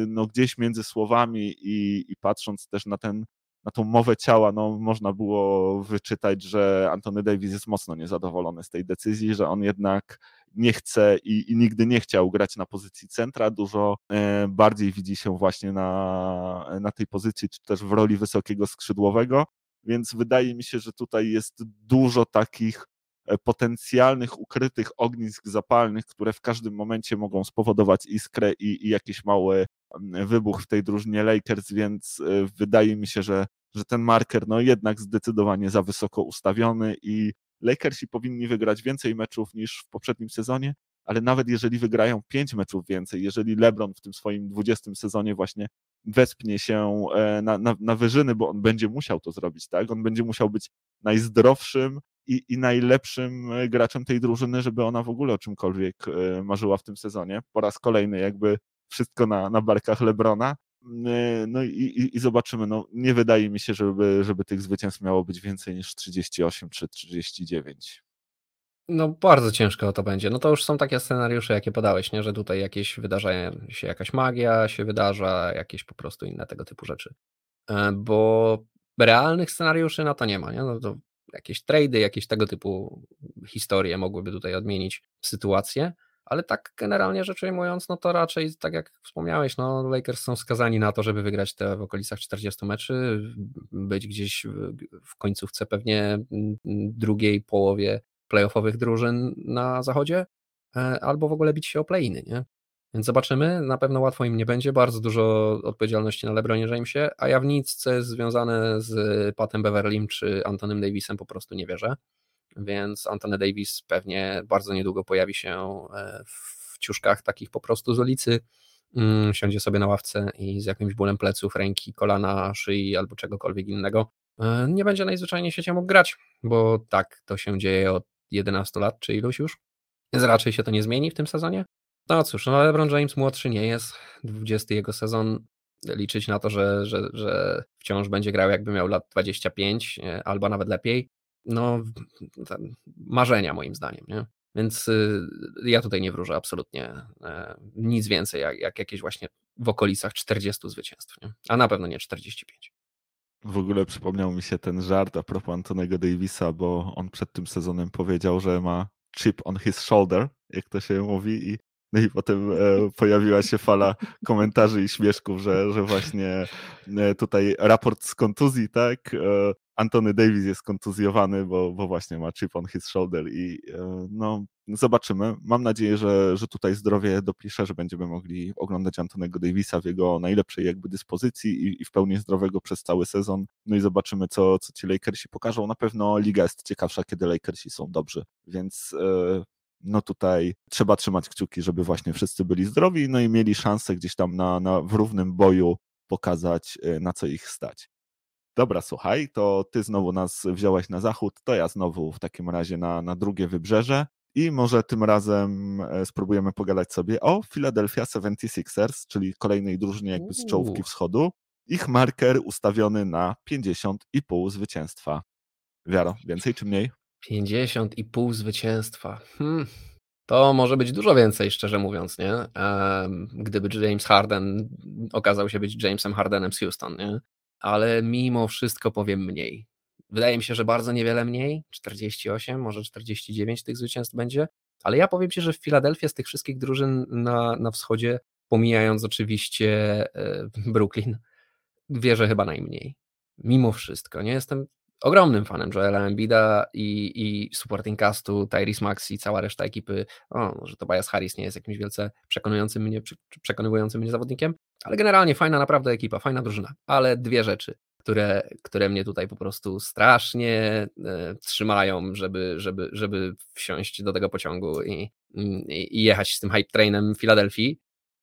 no, gdzieś między słowami i, i patrząc też na ten na tą mowę ciała, no, można było wyczytać, że Antony Davis jest mocno niezadowolony z tej decyzji, że on jednak nie chce i, i nigdy nie chciał grać na pozycji centra, dużo e, bardziej widzi się właśnie na, na tej pozycji, czy też w roli wysokiego skrzydłowego, więc wydaje mi się, że tutaj jest dużo takich potencjalnych ukrytych ognisk zapalnych, które w każdym momencie mogą spowodować iskrę i, i jakiś mały wybuch w tej drużynie Lakers, więc e, wydaje mi się, że, że ten marker no jednak zdecydowanie za wysoko ustawiony i Lakersi powinni wygrać więcej meczów niż w poprzednim sezonie, ale nawet jeżeli wygrają pięć meczów więcej, jeżeli LeBron w tym swoim 20 sezonie właśnie wespnie się e, na, na, na wyżyny, bo on będzie musiał to zrobić, tak? On będzie musiał być najzdrowszym, i, i najlepszym e, graczem tej drużyny, żeby ona w ogóle o czymkolwiek e, marzyła w tym sezonie. Po raz kolejny jakby wszystko na, na barkach Lebrona. E, no i, i, i, zobaczymy. No, nie wydaje mi się, żeby, żeby tych zwycięstw miało być więcej niż 38 czy 39. No bardzo ciężko to będzie. No to już są takie scenariusze, jakie podałeś, nie? że tutaj jakieś wydarza się jakaś magia, się wydarza, jakieś po prostu inne tego typu rzeczy. Bo realnych scenariuszy na to nie ma. Nie? No to jakieś trady, jakieś tego typu historie mogłyby tutaj odmienić sytuację, ale tak generalnie rzecz ujmując, no to raczej tak jak wspomniałeś, no Lakers są skazani na to, żeby wygrać te w okolicach 40 meczy, być gdzieś w końcówce pewnie drugiej połowie playoffowych drużyn na zachodzie, e, albo w ogóle bić się o play-iny, nie? Więc zobaczymy, na pewno łatwo im nie będzie, bardzo dużo odpowiedzialności na LeBronie Jamesie, a ja w nic, co jest związane z Patem Beverlym czy Antonym Davisem po prostu nie wierzę, więc Antony Davis pewnie bardzo niedługo pojawi się e, w ciuszkach takich po prostu z ulicy, mm, siądzie sobie na ławce i z jakimś bólem pleców, ręki, kolana, szyi albo czegokolwiek innego e, nie będzie najzwyczajniej w mógł grać, bo tak to się dzieje od 11 lat czy iluś już, więc raczej się to nie zmieni w tym sezonie, no cóż, no LeBron James młodszy nie jest. 20 jego sezon liczyć na to, że, że, że wciąż będzie grał jakby miał lat 25 e, albo nawet lepiej. No, marzenia moim zdaniem, nie? Więc y, ja tutaj nie wróżę absolutnie e, nic więcej, jak, jak jakieś właśnie w okolicach 40 zwycięstw, nie? a na pewno nie 45. W ogóle przypomniał mi się ten żart a propos Antonego Davisa, bo on przed tym sezonem powiedział, że ma chip on his shoulder, jak to się mówi, i no i potem e, pojawiła się fala komentarzy i śmieszków, że, że właśnie e, tutaj raport z kontuzji, tak? E, Antony Davis jest kontuzjowany, bo, bo właśnie ma chip on his shoulder i no zobaczymy. Mam nadzieję, że, że tutaj zdrowie dopisze, że będziemy mogli oglądać Antonego Davisa w jego najlepszej jakby dyspozycji i, i w pełni zdrowego przez cały sezon. No i zobaczymy, co, co ci Lakersi pokażą. Na pewno liga jest ciekawsza, kiedy Lakersi są dobrzy, więc no tutaj trzeba trzymać kciuki, żeby właśnie wszyscy byli zdrowi, no i mieli szansę gdzieś tam na, na w równym boju pokazać, y, na co ich stać. Dobra, słuchaj, to ty znowu nas wziąłeś na zachód, to ja znowu w takim razie na, na drugie wybrzeże. I może tym razem e, spróbujemy pogadać sobie o Philadelphia 76ers, czyli kolejnej drużynie jakby z czołówki wschodu. Ich marker ustawiony na 50,5 zwycięstwa. Wiaro, więcej czy mniej? 50,5 zwycięstwa. Hmm. To może być dużo więcej, szczerze mówiąc, nie? Gdyby James Harden okazał się być Jamesem Hardenem z Houston, nie? Ale mimo wszystko powiem mniej. Wydaje mi się, że bardzo niewiele mniej, 48, może 49 tych zwycięstw będzie, ale ja powiem Ci, że w Filadelfii z tych wszystkich drużyn na, na wschodzie, pomijając oczywiście e, Brooklyn, wierzę chyba najmniej. Mimo wszystko, nie jestem ogromnym fanem Joela Embida i, i supporting castu, Tyrese Maxi, cała reszta ekipy. O, może Tobias Harris nie jest jakimś wielce przekonującym mnie, przekonywującym mnie zawodnikiem, ale generalnie fajna naprawdę ekipa, fajna drużyna. Ale dwie rzeczy, które, które mnie tutaj po prostu strasznie e, trzymają, żeby, żeby, żeby wsiąść do tego pociągu i, i, i jechać z tym hype trainem Filadelfii.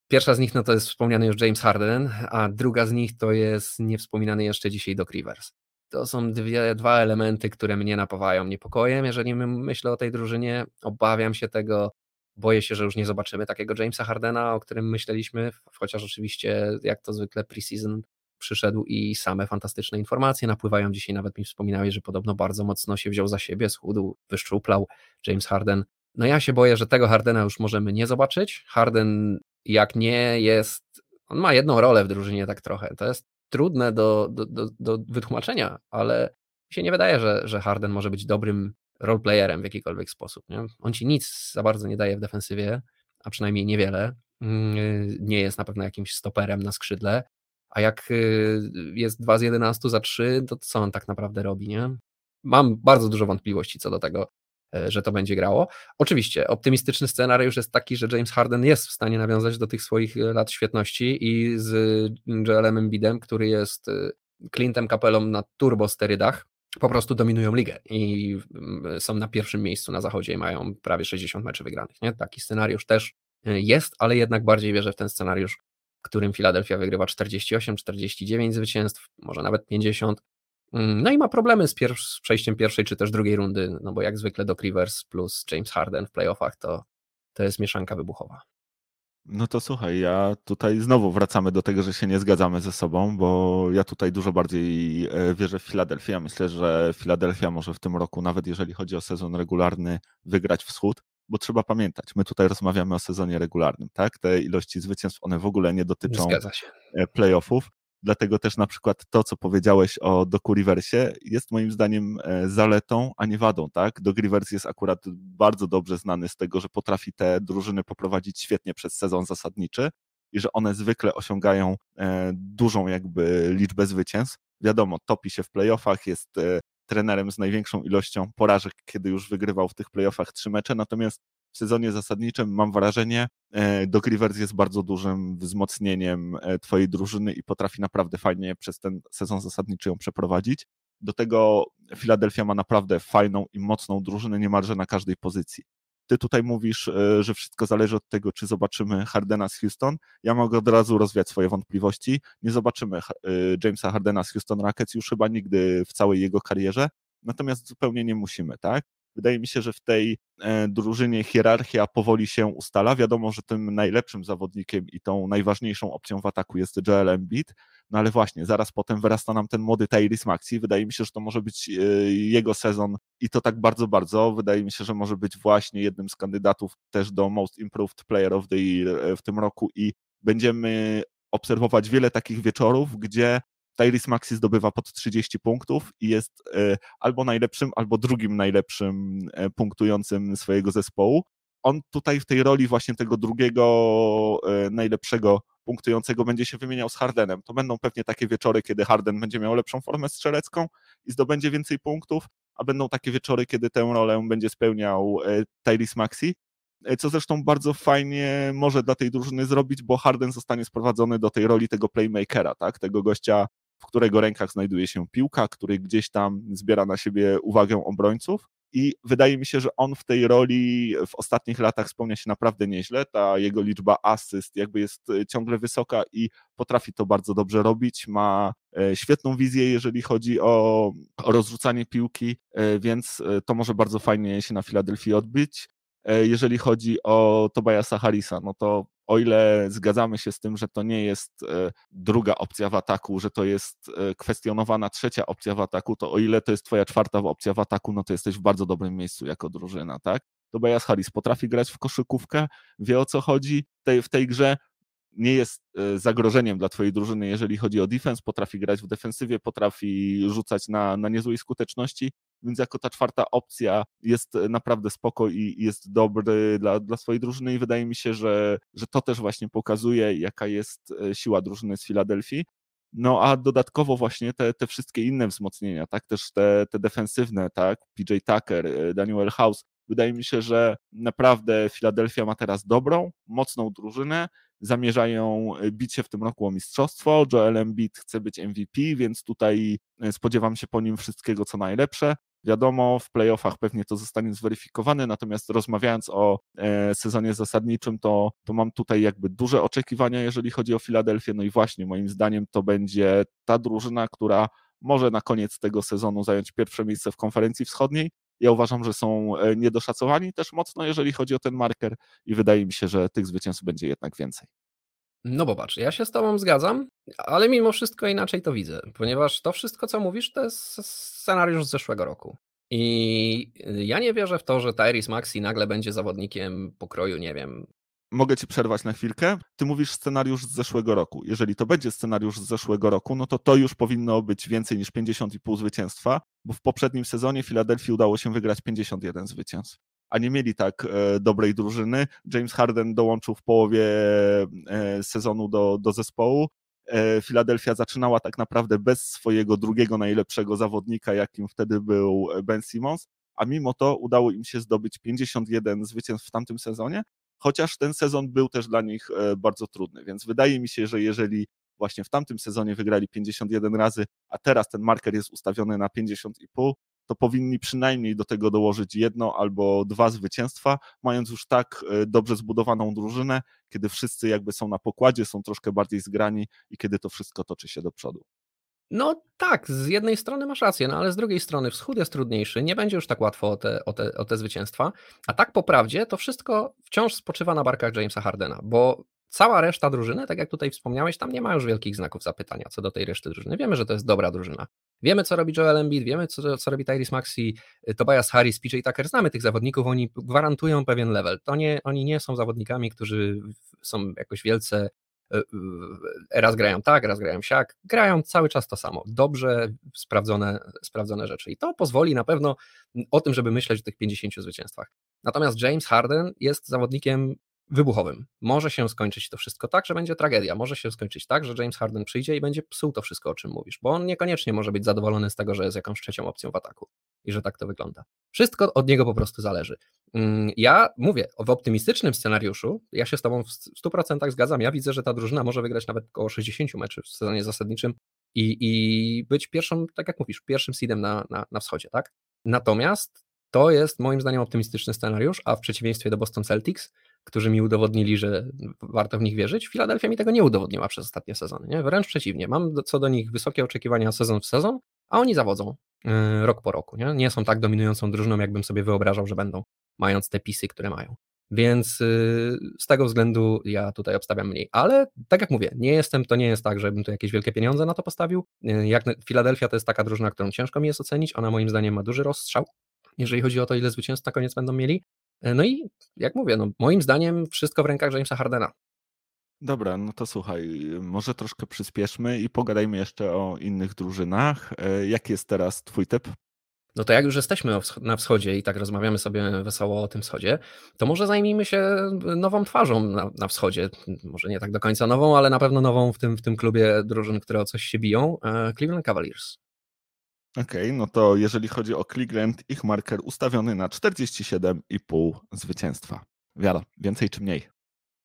Pierwsza z nich no to jest wspomniany już James Harden, a druga z nich to jest niewspominany jeszcze dzisiaj Doc Rivers. To są dwie, dwa elementy, które mnie napawają niepokojem, jeżeli myślę o tej drużynie. Obawiam się tego, boję się, że już nie zobaczymy takiego Jamesa Hardena, o którym myśleliśmy, chociaż oczywiście jak to zwykle preseason przyszedł i same fantastyczne informacje napływają. Dzisiaj nawet mi wspominałeś, że podobno bardzo mocno się wziął za siebie, schudł, wyszczuplał James Harden. No ja się boję, że tego Hardena już możemy nie zobaczyć. Harden jak nie jest, on ma jedną rolę w drużynie tak trochę, to jest trudne do, do, do, do wytłumaczenia, ale mi się nie wydaje, że, że Harden może być dobrym roleplayerem w jakikolwiek sposób. Nie? On ci nic za bardzo nie daje w defensywie, a przynajmniej niewiele. Mm, nie jest na pewno jakimś stoperem na skrzydle, a jak y, jest 2 z 11 za 3, to co on tak naprawdę robi, nie? Mam bardzo dużo wątpliwości co do tego, że to będzie grało. Oczywiście, optymistyczny scenariusz jest taki, że James Harden jest w stanie nawiązać do tych swoich e, lat świetności i z Joelem Embidem, który jest e, Clintem Capelą na turbosterydach, po prostu dominują ligę i mm, są na pierwszym miejscu na zachodzie i mają prawie 60 meczów wygranych. Nie? Taki scenariusz też jest, ale jednak bardziej wierzę w ten scenariusz którym Philadelphia wygrywa 48-49 zwycięstw, może nawet 50. Mm, no i ma problemy z, z, przejściem pierwszej czy też drugiej rundy, no bo jak zwykle Doc Rivers plus James Harden w playoffach to, to jest mieszanka wybuchowa. No to słuchaj, ja tutaj znowu wracamy do tego, że się nie zgadzamy ze sobą, bo ja tutaj dużo bardziej e, wierzę w Filadelfię. Ja myślę, że Filadelfia może w tym roku, nawet jeżeli chodzi o sezon regularny, wygrać wschód bo trzeba pamiętać, my tutaj rozmawiamy o sezonie regularnym, tak? Te ilości zwycięstw, one w ogóle nie dotyczą e, playoffów. Dlatego też na przykład to, co powiedziałeś o Doku Riversie, jest moim zdaniem e, zaletą, a nie wadą, tak? Doc Rivers jest akurat bardzo dobrze znany z tego, że potrafi te drużyny poprowadzić świetnie przez sezon zasadniczy i że one zwykle osiągają e, dużą jakby liczbę zwycięstw. Wiadomo, topi się w playoffach, jest trenerem z największą ilością porażek, kiedy już wygrywał w tych playoffach trzy mecze, natomiast w sezonie zasadniczym mam wrażenie, e, Doc Rivers jest bardzo dużym wzmocnieniem e, twojej drużyny i potrafi naprawdę fajnie przez ten sezon zasadniczy ją przeprowadzić. Do tego Philadelphia ma naprawdę fajną i mocną drużynę niemalże na każdej pozycji. Ty tutaj mówisz, e, że wszystko zależy od tego, czy zobaczymy Hardena z Houston. Ja mogę od razu rozwiać swoje wątpliwości. Nie zobaczymy Jamesa Hardena z Houston Rockets już chyba nigdy w całej jego karierze, natomiast zupełnie nie musimy, tak? Wydaje mi się, że w tej e, drużynie hierarchia powoli się ustala. Wiadomo, że tym najlepszym zawodnikiem i tą najważniejszą opcją w ataku jest Joel Embiid, no ale właśnie, zaraz potem wyrasta nam ten młody Tyrese Maxi. Wydaje mi się, że to może być e, jego sezon i to tak bardzo, bardzo. Wydaje mi się, że może być właśnie jednym z kandydatów też do Most Improved Player of the Year e, w tym roku i będziemy obserwować wiele takich wieczorów, gdzie Tyrese Maxi zdobywa pod 30 punktów i jest e, albo najlepszym, albo drugim najlepszym e, punktującym swojego zespołu. On tutaj w tej roli właśnie tego drugiego e, najlepszego punktującego będzie się wymieniał z Hardenem. To będą pewnie takie wieczory, kiedy Harden będzie miał lepszą formę strzelecką i zdobędzie więcej punktów, a będą takie wieczory, kiedy tę rolę będzie spełniał Tyrese Maxi co zresztą bardzo fajnie może dla tej drużyny zrobić, bo Harden zostanie sprowadzony do tej roli tego playmakera, tak? tego gościa, w którego rękach znajduje się piłka, który gdzieś tam zbiera na siebie uwagę obrońców. I wydaje mi się, że on w tej roli w ostatnich latach spełnia się naprawdę nieźle. Ta jego liczba asyst jakby jest e, ciągle wysoka i potrafi to bardzo dobrze robić. Ma e, świetną wizję, jeżeli chodzi o, rozrzucanie piłki, e, więc to może bardzo fajnie się na Filadelfii odbyć. jeżeli chodzi o Tobiasa Harrisa, no to o ile zgadzamy się z tym, że to nie jest e, druga opcja w ataku, że to jest e, kwestionowana trzecia opcja w ataku, to o ile to jest twoja czwarta opcja w ataku, no to jesteś w bardzo dobrym miejscu jako drużyna, tak? Tobias Harris potrafi grać w koszykówkę, wie o co chodzi tej, w tej grze, nie jest e, zagrożeniem dla twojej drużyny, jeżeli chodzi o defense, potrafi grać w defensywie, potrafi rzucać na, na niezłej skuteczności, więc jako ta czwarta opcja jest naprawdę spoko i jest dobry dla, dla swojej drużyny i wydaje mi się, że, że to też właśnie pokazuje, jaka jest e, siła drużyny z Filadelfii. No a dodatkowo właśnie te, te wszystkie inne wzmocnienia, tak, też te, te defensywne, tak, PJ Tucker, e, Daniel House, wydaje mi się, że naprawdę Filadelfia ma teraz dobrą, mocną drużynę, zamierzają e, bić się w tym roku o mistrzostwo, Joel Embiid chce być MVP, więc tutaj spodziewam się po nim wszystkiego co najlepsze. Wiadomo, w playoffach pewnie to zostanie zweryfikowane, natomiast rozmawiając o e, sezonie zasadniczym, to, to mam tutaj jakby duże oczekiwania, jeżeli chodzi o Filadelfię. No i właśnie moim zdaniem to będzie ta drużyna, która może na koniec tego sezonu zająć pierwsze miejsce w konferencji wschodniej. Ja uważam, że są e, niedoszacowani też mocno, jeżeli chodzi o ten marker, i wydaje mi się, że tych zwycięstw będzie jednak więcej. No bo patrz, ja się z tobą zgadzam, ale mimo wszystko inaczej to widzę, ponieważ to wszystko, co mówisz, to jest scenariusz z zeszłego roku. I ja nie wierzę w to, że Tyrese Maxi nagle będzie zawodnikiem pokroju, nie wiem. Mogę ci przerwać na chwilkę? Ty mówisz scenariusz z zeszłego roku. Jeżeli to będzie scenariusz z zeszłego roku, no to to już powinno być więcej niż 50,5 zwycięstwa, bo w poprzednim sezonie Filadelfii udało się wygrać 51 zwycięstw a nie mieli tak e, dobrej drużyny. James Harden dołączył w połowie e, sezonu do, do zespołu. Filadelfia zaczynała tak naprawdę bez swojego drugiego najlepszego zawodnika, jakim wtedy był Ben Simmons, a mimo to udało im się zdobyć 51 zwycięstw w tamtym sezonie, chociaż ten sezon był też dla nich e, bardzo trudny, więc wydaje mi się, że jeżeli właśnie w tamtym sezonie wygrali 51 razy, a teraz ten marker jest ustawiony na 50,5, to powinni przynajmniej do tego dołożyć jedno albo dwa zwycięstwa, mając już tak e, dobrze zbudowaną drużynę, kiedy wszyscy jakby są na pokładzie, są troszkę bardziej zgrani i kiedy to wszystko toczy się do przodu. No tak, z jednej strony masz rację, no ale z drugiej strony wschód jest trudniejszy, nie będzie już tak łatwo o te, o, te, o te zwycięstwa, a tak po prawdzie to wszystko wciąż spoczywa na barkach Jamesa Hardena, bo cała reszta drużyny, tak jak tutaj wspomniałeś, tam nie ma już wielkich znaków zapytania co do tej reszty drużyny. Wiemy, że to jest dobra drużyna. Wiemy, co robi Joel Embiid, wiemy, co, co robi Tyrese Maxi, y, Tobias Harris, PJ Tucker. Znamy tych zawodników, oni gwarantują pewien level. To nie, oni nie są zawodnikami, którzy są jakoś wielce y, y, raz grają tak, raz grają siak, grają cały czas to samo. Dobrze sprawdzone, sprawdzone rzeczy. I to pozwoli na pewno o tym, żeby myśleć o tych 50 zwycięstwach. Natomiast James Harden jest zawodnikiem wybuchowym. Może się skończyć to wszystko tak, że będzie tragedia. Może się skończyć tak, że James Harden przyjdzie i będzie psuł to wszystko, o czym mówisz, bo on niekoniecznie może być zadowolony z tego, że jest jakąś trzecią opcją w ataku i że tak to wygląda. Wszystko od niego po prostu zależy. Mm, ja mówię, w optymistycznym scenariuszu, ja się z Tobą w 100% zgadzam. Ja widzę, że ta drużyna może wygrać nawet około 60 meczów w sezonie zasadniczym i, i być pierwszą, tak jak mówisz, pierwszym seedem na, na, na wschodzie, tak? Natomiast to jest moim zdaniem optymistyczny scenariusz, a w przeciwieństwie do Boston Celtics, którzy mi udowodnili, że warto w nich wierzyć, Filadelfia mi tego nie udowodniła przez ostatnie sezony. Nie? Wręcz przeciwnie, mam co do nich wysokie oczekiwania sezon w sezon, a oni zawodzą yy, rok po roku. Nie? nie są tak dominującą drużyną, jakbym sobie wyobrażał, że będą, mając te pisy, które mają. Więc yy, z tego względu ja tutaj obstawiam mniej. Ale tak jak mówię, nie jestem, to nie jest tak, żebym tu jakieś wielkie pieniądze na to postawił. Yy, jak Filadelfia to jest taka drużyna, którą ciężko mi jest ocenić. Ona moim zdaniem ma duży rozstrzał, jeżeli chodzi o to, ile zwycięstw na koniec będą mieli. E, no i jak mówię, no moim zdaniem wszystko w rękach Jamesa Hardena. Dobra, no to słuchaj, może troszkę przyspieszmy i pogadajmy jeszcze o innych drużynach. E, jaki jest teraz twój typ? No to jak już jesteśmy na wschodzie i tak rozmawiamy sobie wesoło o tym wschodzie, to może zajmijmy się nową twarzą na, na wschodzie. Może nie tak do końca nową, ale na pewno nową w tym, w tym klubie drużyn, które o coś się biją. E, Cleveland Cavaliers. Okej, okay, no to jeżeli chodzi o Cleveland, ich marker ustawiony na 47,5 zwycięstwa. Wiara, więcej czy mniej?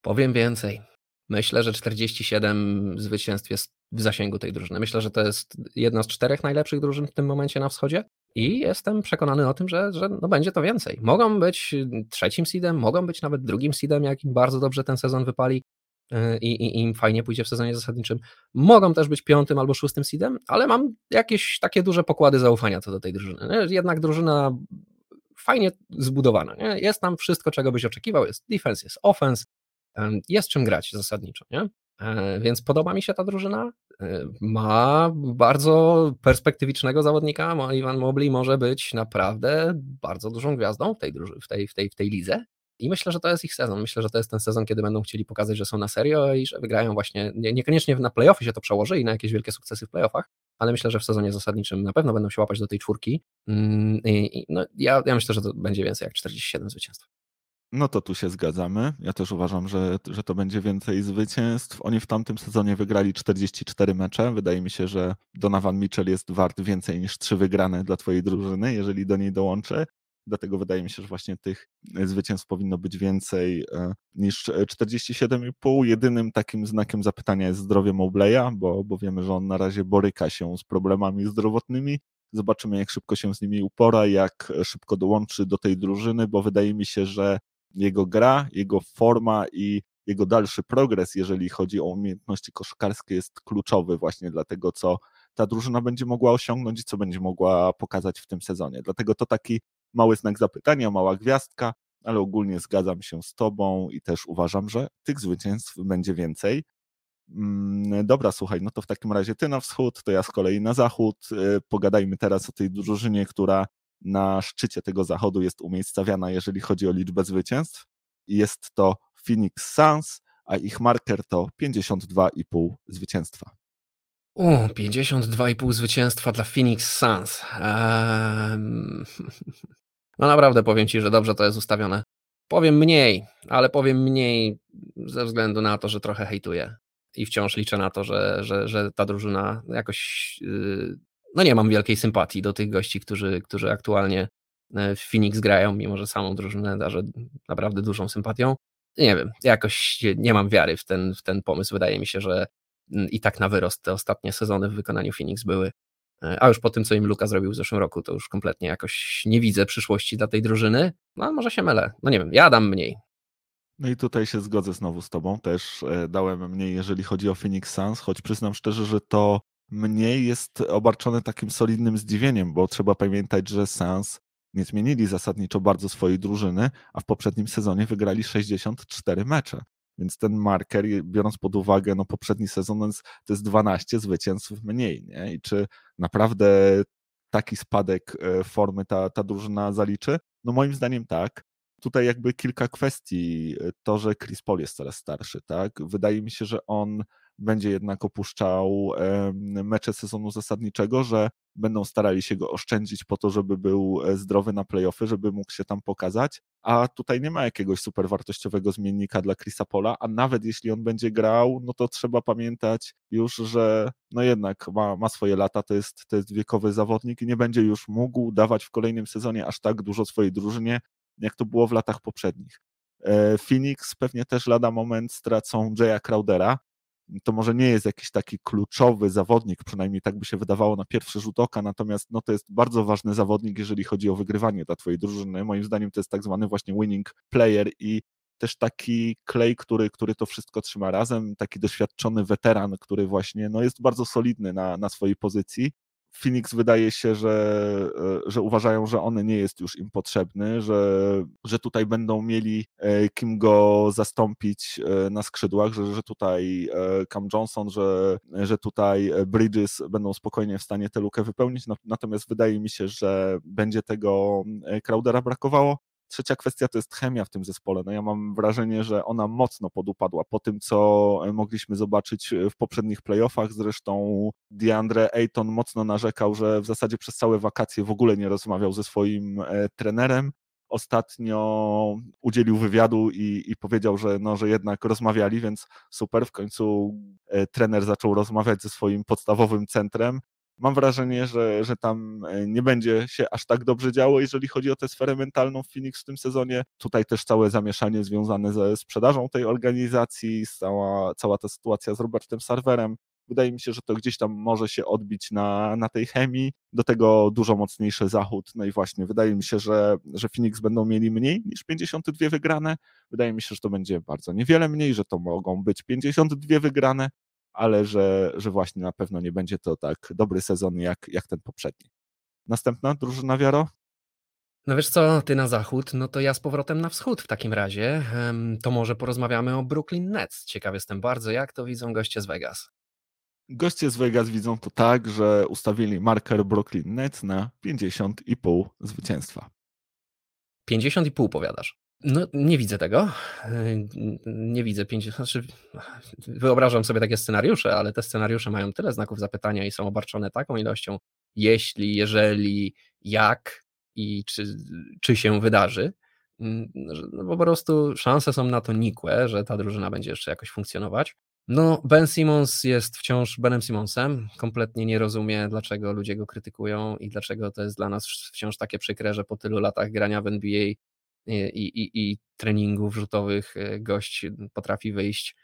Powiem więcej. Myślę, że 47 zwycięstw jest w zasięgu tej drużyny. Myślę, że to jest jedna z czterech najlepszych drużyn w tym momencie na wschodzie i jestem przekonany o tym, że, że no będzie to więcej. Mogą być trzecim seedem, mogą być nawet drugim seedem, jak im bardzo dobrze ten sezon wypali. Y, i, i im fajnie pójdzie w sezonie zasadniczym. Mogą też być piątym albo szóstym seedem, ale mam jakieś takie duże pokłady zaufania co do tej drużyny. Jednak drużyna fajnie zbudowana. Nie? Jest tam wszystko, czego byś oczekiwał. Jest defense, jest offense, jest czym grać zasadniczo. Nie? E, więc podoba mi się ta drużyna. E, ma bardzo perspektywicznego zawodnika. Iwan Mobley może być naprawdę bardzo dużą gwiazdą w tej, w tej, w tej, w tej lidze. I myślę, że to jest ich sezon. Myślę, że to jest ten sezon, kiedy będą chcieli pokazać, że są na serio i że wygrają właśnie, nie, niekoniecznie na playoffy się to przełoży i na jakieś wielkie sukcesy w playoffach, ale myślę, że w sezonie zasadniczym na pewno będą się łapać do tej czwórki. Mm, I, no, ja, ja myślę, że to będzie więcej jak 47 zwycięstw. No to tu się zgadzamy. Ja też uważam, że, że to będzie więcej zwycięstw. Oni w tamtym sezonie wygrali 44 mecze. Wydaje mi się, że Donovan Mitchell jest wart więcej niż trzy wygrane dla twojej drużyny, jeżeli do niej dołączy. Dlatego wydaje mi się, że właśnie tych zwycięstw powinno być więcej e, niż 47,5. Jedynym takim znakiem zapytania jest zdrowie Mobleya, bo, bo wiemy, że on na razie boryka się z problemami zdrowotnymi. Zobaczymy, jak szybko się z nimi upora, jak szybko dołączy do tej drużyny, bo wydaje mi się, że jego gra, jego forma i jego dalszy progres, jeżeli chodzi o umiejętności koszykarskie, jest kluczowy właśnie dla tego, co ta drużyna będzie mogła osiągnąć i co będzie mogła pokazać w tym sezonie. Dlatego to taki mały znak zapytania, mała gwiazdka, ale ogólnie zgadzam się z Tobą i też uważam, że tych zwycięstw będzie więcej. Mm, dobra, słuchaj, no to w takim razie Ty na wschód, to ja z kolei na zachód. Y, pogadajmy teraz o tej drużynie, która na szczycie tego zachodu jest umiejscawiana, jeżeli chodzi o liczbę zwycięstw. Jest to Phoenix Suns, a ich marker to 52,5 zwycięstwa. U, 52,5 zwycięstwa dla Phoenix Suns. Um, no naprawdę powiem Ci, że dobrze to jest ustawione. Powiem mniej, ale powiem mniej ze względu na to, że trochę hejtuję. I wciąż liczę na to, że, że, że ta drużyna jakoś yy, no nie mam wielkiej sympatii do tych gości, którzy, którzy aktualnie e, w Phoenix grają, mimo że samą drużynę darzę naprawdę dużą sympatią. Nie wiem, jakoś nie mam wiary w ten, w ten pomysł. Wydaje mi się, że i tak na wyrost te ostatnie sezony w wykonaniu Phoenix były. E, a już po tym, co im Luka zrobił w zeszłym roku, to już kompletnie jakoś nie widzę przyszłości dla tej drużyny. No, może się mylę. No nie wiem, ja dam mniej. No i tutaj się zgodzę znowu z Tobą. Też e, dałem mniej, jeżeli chodzi o Phoenix Suns, choć przyznam szczerze, że to mniej jest obarczone takim solidnym zdziwieniem, bo trzeba pamiętać, że Sans nie zmienili zasadniczo bardzo swojej drużyny, a w poprzednim sezonie wygrali 64 mecze. Więc ten marker, biorąc pod uwagę no, poprzedni sezon, to jest 12 zwycięstw mniej. Nie? I czy naprawdę taki spadek e, formy ta, ta drużyna zaliczy? No moim zdaniem tak. Tutaj jakby kilka kwestii. To, że Chris Paul jest coraz starszy, tak? Wydaje mi się, że on będzie jednak opuszczał mecze sezonu zasadniczego, że będą starali się go oszczędzić po to, żeby był e, zdrowy na playoffy, żeby mógł się tam pokazać, a tutaj nie ma jakiegoś super wartościowego zmiennika dla Chrisa Pola, a nawet jeśli on będzie grał, no to trzeba pamiętać już, że no jednak ma, ma swoje lata, to jest, to jest wiekowy zawodnik i nie będzie już mógł dawać w kolejnym sezonie aż tak dużo swojej drużynie, jak to było w latach poprzednich. E, Phoenix pewnie też lada moment stracą Jaya Crowdera, to może nie jest jakiś taki kluczowy zawodnik, przynajmniej tak by się wydawało na pierwszy rzut oka, natomiast no, to jest bardzo ważny zawodnik, jeżeli chodzi o wygrywanie dla twojej drużyny. Moim zdaniem to jest tak zwany właśnie winning player i też taki Clay, który, który to wszystko trzyma razem, taki doświadczony weteran, który właśnie no, jest bardzo solidny na, na swojej pozycji Phoenix wydaje się, że, e, że uważają, że on nie jest już im potrzebny, że, że tutaj będą mieli e, kim go zastąpić e, na skrzydłach, że, że tutaj Cam Johnson, że, że tutaj Bridges będą spokojnie w stanie tę lukę wypełnić. Natomiast wydaje mi się, że będzie tego Crowdera brakowało. Trzecia kwestia to jest chemia w tym zespole. No ja mam wrażenie, że ona mocno podupadła po tym, co mogliśmy zobaczyć w poprzednich playoffach. Zresztą DeAndre Ayton mocno narzekał, że w zasadzie przez całe wakacje w ogóle nie rozmawiał ze swoim e, trenerem. Ostatnio udzielił wywiadu i, i powiedział, że, no, że jednak rozmawiali, więc super. W końcu e, trener zaczął rozmawiać ze swoim podstawowym centrem mam wrażenie, że, że tam e, nie będzie się aż tak dobrze działo, jeżeli chodzi o tę sferę mentalną w Phoenix w tym sezonie. Tutaj też całe zamieszanie związane ze sprzedażą tej organizacji, cała, cała ta sytuacja z Robertem Serwerem. Wydaje mi się, że to gdzieś tam może się odbić na, na tej chemii. Do tego dużo mocniejszy zachód. No i właśnie, wydaje mi się, że, że Phoenix będą mieli mniej niż 52 wygrane. Wydaje mi się, że to będzie bardzo niewiele mniej, że to mogą być 52 wygrane ale że, że właśnie na pewno nie będzie to tak dobry sezon jak, jak ten poprzedni. Następna drużyna Wiaro? No wiesz co, ty na zachód, no to ja z powrotem na wschód w takim razie. To może porozmawiamy o Brooklyn Nets. Ciekaw jestem bardzo, jak to widzą goście z Vegas. Goście z Vegas widzą to tak, że ustawili marker Brooklyn Nets na 50,5 zwycięstwa. 50,5 powiadasz. No, nie widzę tego. Nie widzę 50. Znaczy, wyobrażam sobie takie scenariusze, ale te scenariusze mają tyle znaków zapytania i są obarczone taką ilością jeśli, jeżeli, jak i czy, czy się wydarzy. No, po prostu szanse są na to nikłe, że ta drużyna będzie jeszcze jakoś funkcjonować. No, Ben Simmons jest wciąż Benem Simmonsem. Kompletnie nie rozumie, dlaczego ludzie go krytykują i dlaczego to jest dla nas wciąż takie przykre, że po tylu latach grania w NBA i, i, i treningów rzutowych e, gość potrafi wyjść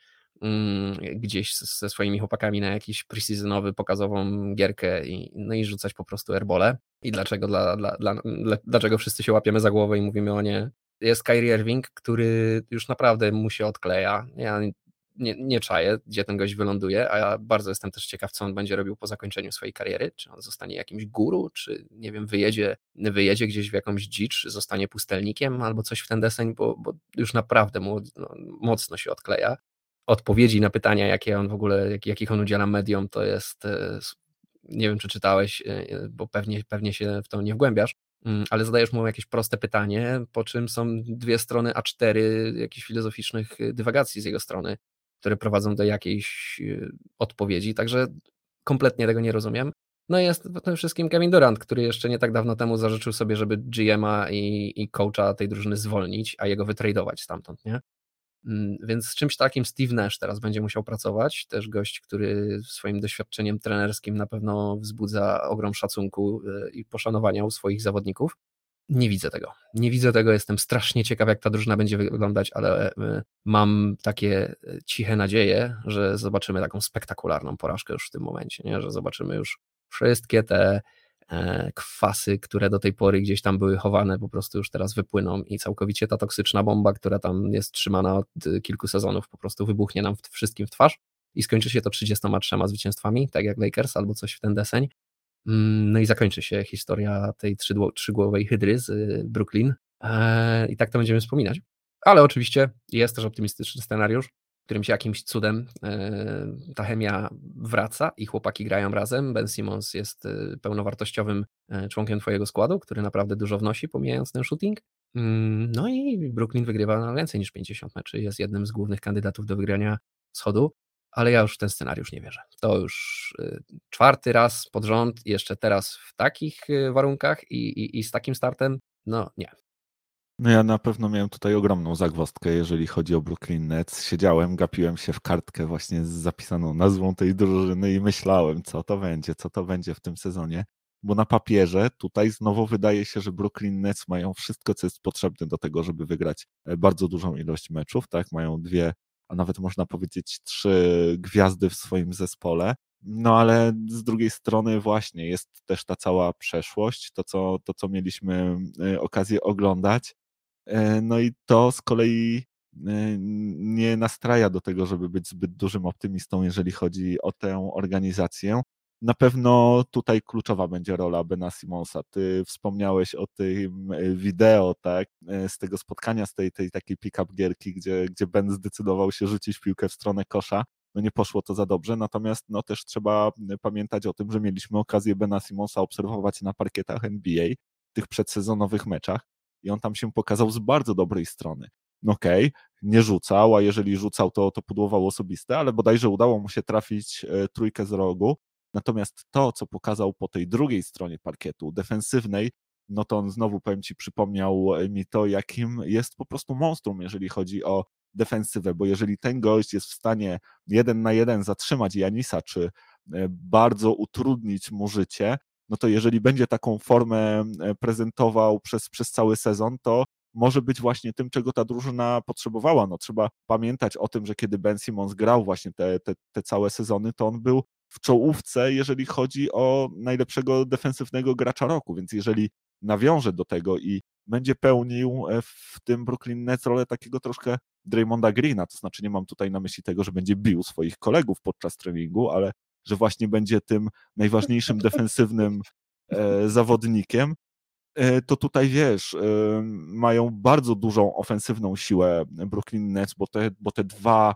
mm, gdzieś ze swoimi chłopakami na jakiś preseasonowy, pokazową gierkę i, no i rzucać po prostu airbole. I dlaczego, dla, dla, dla, dlaczego wszyscy się łapiemy za głowę i mówimy o nie. Jest Kyrie Irving, który już naprawdę mu się odkleja. Ja nie, nie czaję, gdzie ten gość wyląduje, a ja bardzo jestem też ciekaw, co on będzie robił po zakończeniu swojej kariery, czy on zostanie jakimś guru, czy nie wiem, wyjedzie, wyjedzie gdzieś w jakąś dzicz, zostanie pustelnikiem albo coś w ten deseń, bo, bo już naprawdę mu no, mocno się odkleja. Odpowiedzi na pytania, jakie on w ogóle, jak, jakich on udziela mediom, to jest, e, nie wiem, czy czytałeś, e, bo pewnie, pewnie się w to nie wgłębiasz, mm, ale zadajesz mu jakieś proste pytanie, po czym są dwie strony A4 jakichś filozoficznych dywagacji z jego strony które prowadzą do jakiejś y, odpowiedzi, także kompletnie tego nie rozumiem. No i jest tym wszystkim Kevin Durant, który jeszcze nie tak dawno temu zażyczył sobie, żeby GM'a i, i coacha tej drużyny zwolnić, a jego wytradować stamtąd, nie? Mm, więc z czymś takim Steve Nash teraz będzie musiał pracować, też gość, który swoim doświadczeniem trenerskim na pewno wzbudza ogrom szacunku y, i poszanowania u swoich zawodników. Nie widzę tego. Nie widzę tego. Jestem strasznie ciekaw, jak ta drużyna będzie wyglądać, ale e, mam takie e, ciche nadzieje, że zobaczymy taką spektakularną porażkę już w tym momencie, nie? że zobaczymy już wszystkie te e, kwasy, które do tej pory gdzieś tam były chowane, po prostu już teraz wypłyną i całkowicie ta toksyczna bomba, która tam jest trzymana od kilku sezonów, po prostu wybuchnie nam wszystkim w twarz i skończy się to 33 zwycięstwami, tak jak Lakers albo coś w ten deseń. Mm, no i zakończy się historia tej trzygłowej hydry z y, Brooklyn. E, I tak to będziemy wspominać. Ale oczywiście jest też optymistyczny scenariusz, w którym się jakimś cudem e, ta chemia wraca i chłopaki grają razem. Ben Simmons jest y, pełnowartościowym e, członkiem Twojego składu, który naprawdę dużo wnosi, pomijając ten shooting. Mm, no i Brooklyn wygrywa na więcej niż 50 meczy. Jest jednym z głównych kandydatów do wygrania schodu ale ja już w ten scenariusz nie wierzę. To już y, czwarty raz pod rząd, jeszcze teraz w takich y, warunkach i, i, i z takim startem, no nie. No ja na pewno miałem tutaj ogromną zagwozdkę, jeżeli chodzi o Brooklyn Nets. Siedziałem, gapiłem się w kartkę właśnie z zapisaną nazwą tej drużyny i myślałem, co to będzie, co to będzie w tym sezonie. Bo na papierze tutaj znowu wydaje się, że Brooklyn Nets mają wszystko, co jest potrzebne do tego, żeby wygrać e, bardzo dużą ilość meczów. Tak, mają dwie a nawet można powiedzieć trzy gwiazdy w swoim zespole. No ale z drugiej strony właśnie jest też ta cała przeszłość, to co, to, co mieliśmy y, okazję oglądać. E, no i to z kolei y, nie nastraja do tego, żeby być zbyt dużym optymistą, jeżeli chodzi o tę organizację. Na pewno tutaj kluczowa będzie rola Bena Simonsa. Ty wspomniałeś o tym e, wideo, tak, e, z tego spotkania, z tej, tej takiej pick-up gierki, gdzie, gdzie Ben zdecydował się rzucić piłkę w stronę kosza. No nie poszło to za dobrze, natomiast no też trzeba pamiętać o tym, że mieliśmy okazję Bena Simonsa obserwować na parkietach NBA, tych przedsezonowych meczach i on tam się pokazał z bardzo dobrej strony. No okej, okay, nie rzucał, a jeżeli rzucał, to, to pudłował osobiste, ale bodajże udało mu się trafić e, trójkę z rogu Natomiast to, co pokazał po tej drugiej stronie parkietu, defensywnej, no to on znowu, powiem Ci, przypomniał mi to, jakim jest po prostu monstrum, jeżeli chodzi o defensywę, bo jeżeli ten gość jest w stanie jeden na jeden zatrzymać Janisa, czy e, bardzo utrudnić mu życie, no to jeżeli będzie taką formę e, prezentował przez, przez cały sezon, to może być właśnie tym, czego ta drużyna potrzebowała. No, trzeba pamiętać o tym, że kiedy Ben Simmons grał właśnie te, te, te całe sezony, to on był w czołówce, jeżeli chodzi o najlepszego defensywnego gracza roku, więc jeżeli nawiąże do tego i będzie pełnił e, w tym Brooklyn Nets rolę takiego troszkę Draymonda Greena, to znaczy nie mam tutaj na myśli tego, że będzie bił swoich kolegów podczas treningu, ale że właśnie będzie tym najważniejszym defensywnym e, zawodnikiem, e, to tutaj wiesz, mają bardzo dużą ofensywną siłę Brooklyn Nets, bo te, bo te dwa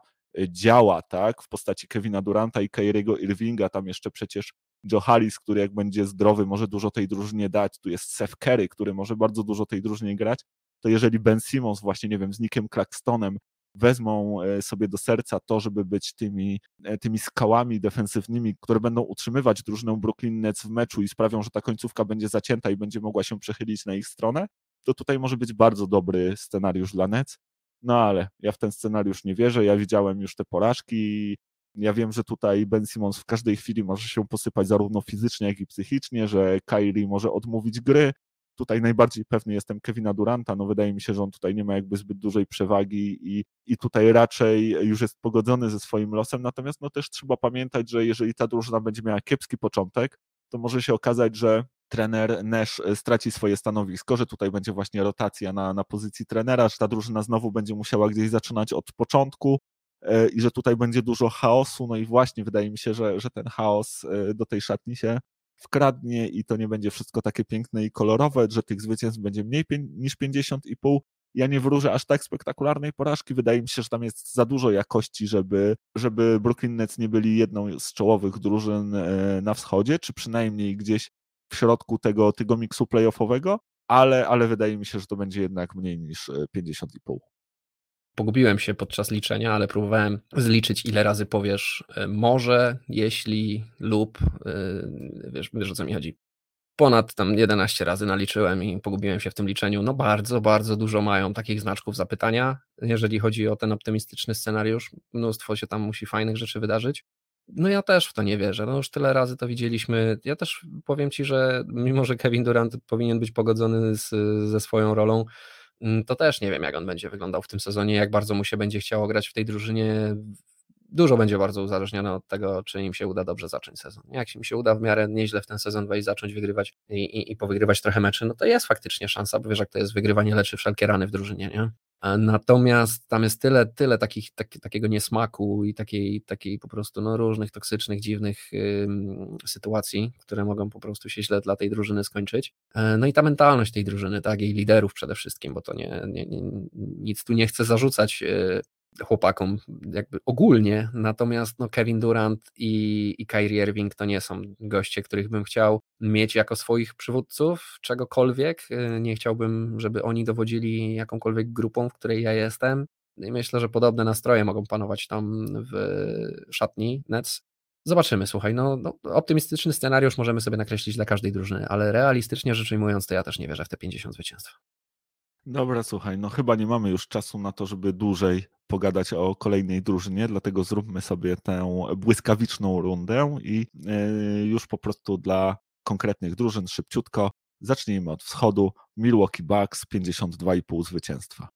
działa, tak, w postaci Kevina Duranta i Kyriego Irvinga, tam jeszcze przecież Joe Harris, który jak będzie zdrowy, może dużo tej drużynie dać, tu jest Seth Curry, który może bardzo dużo tej drużynie grać, to jeżeli Ben Simmons właśnie, nie wiem, z Nickiem Claxtonem wezmą e, sobie do serca to, żeby być tymi, e, tymi skałami defensywnymi, które będą utrzymywać drużynę Brooklyn Nets w meczu i sprawią, że ta końcówka będzie zacięta i będzie mogła się przechylić na ich stronę, to tutaj może być bardzo dobry scenariusz dla Nets. No ale ja w ten scenariusz nie wierzę, ja widziałem już te porażki, ja wiem, że tutaj Ben Simmons w każdej chwili może się posypać zarówno fizycznie, jak i psychicznie, że Kyrie może odmówić gry. Tutaj najbardziej pewny jestem Kevina Duranta. No wydaje mi się, że on tutaj nie ma jakby zbyt dużej przewagi i, i tutaj raczej już jest pogodzony ze swoim losem. Natomiast no też trzeba pamiętać, że jeżeli ta drużyna będzie miała kiepski początek, to może się okazać, że trener Nash e, straci swoje stanowisko, że tutaj będzie właśnie rotacja na, na pozycji trenera, że ta drużyna znowu będzie musiała gdzieś zaczynać od początku e, i że tutaj będzie dużo chaosu. No i właśnie wydaje mi się, że, że ten chaos e, do tej szatni się wkradnie i to nie będzie wszystko takie piękne i kolorowe, że tych zwycięstw będzie mniej niż 50,5. Ja nie wróżę aż tak spektakularnej porażki. Wydaje mi się, że tam jest za dużo jakości, żeby, żeby Brooklyn Nets nie byli jedną z czołowych drużyn na wschodzie, czy przynajmniej gdzieś w środku tego, tego miksu playoffowego, ale, ale wydaje mi się, że to będzie jednak mniej niż 50,5. E, Pogubiłem się podczas liczenia, ale próbowałem zliczyć, ile razy powiesz e, może, jeśli, lub, e, wiesz, wiesz o co mi chodzi. Ponad tam 11 razy naliczyłem i pogubiłem się w tym liczeniu. No bardzo, bardzo dużo mają takich znaczków zapytania, jeżeli chodzi o ten optymistyczny scenariusz. Mnóstwo się tam musi fajnych rzeczy wydarzyć. No ja też w to nie wierzę. No już tyle razy to widzieliśmy. Ja też powiem ci, że mimo, że Kevin Durant powinien być pogodzony z, ze swoją rolą, mm, to też nie wiem, jak on będzie wyglądał w tym sezonie, jak bardzo mu się będzie chciało grać w tej drużynie. Dużo będzie bardzo uzależnione od tego, czy im się uda dobrze zacząć sezon. Jak im się uda w miarę nieźle w ten sezon wejść, zacząć wygrywać i, i, i powygrywać trochę meczy, no to jest faktycznie szansa, bo wiesz, jak to jest wygrywanie leczy wszelkie rany w drużynie, nie? Natomiast tam jest tyle, tyle takich, tak, takiego niesmaku i takiej, takiej po prostu no, różnych toksycznych, dziwnych sytuacji, które mogą po prostu się źle dla tej drużyny skończyć. E, no i ta mentalność tej drużyny, tak, jej liderów przede wszystkim, bo to nie, nie, nie nic tu nie chcę zarzucać e, chłopakom jakby ogólnie, natomiast no Kevin Durant i, i Kyrie Irving to nie są goście, których bym chciał mieć jako swoich przywódców czegokolwiek, y, nie chciałbym, żeby oni dowodzili jakąkolwiek grupą, w której ja jestem i myślę, że podobne nastroje mogą panować tam w szatni Nets. Zobaczymy, słuchaj, no, no, optymistyczny scenariusz możemy sobie nakreślić dla każdej drużyny, ale realistycznie rzecz ujmując, to ja też nie wierzę w te 50 zwycięstw. Dobra, słuchaj, no chyba nie mamy już czasu na to, żeby dłużej pogadać o kolejnej drużynie, dlatego zróbmy sobie tę błyskawiczną rundę i e, już po prostu dla konkretnych drużyn szybciutko zacznijmy od wschodu. Milwaukee Bucks 52,5 zwycięstwa.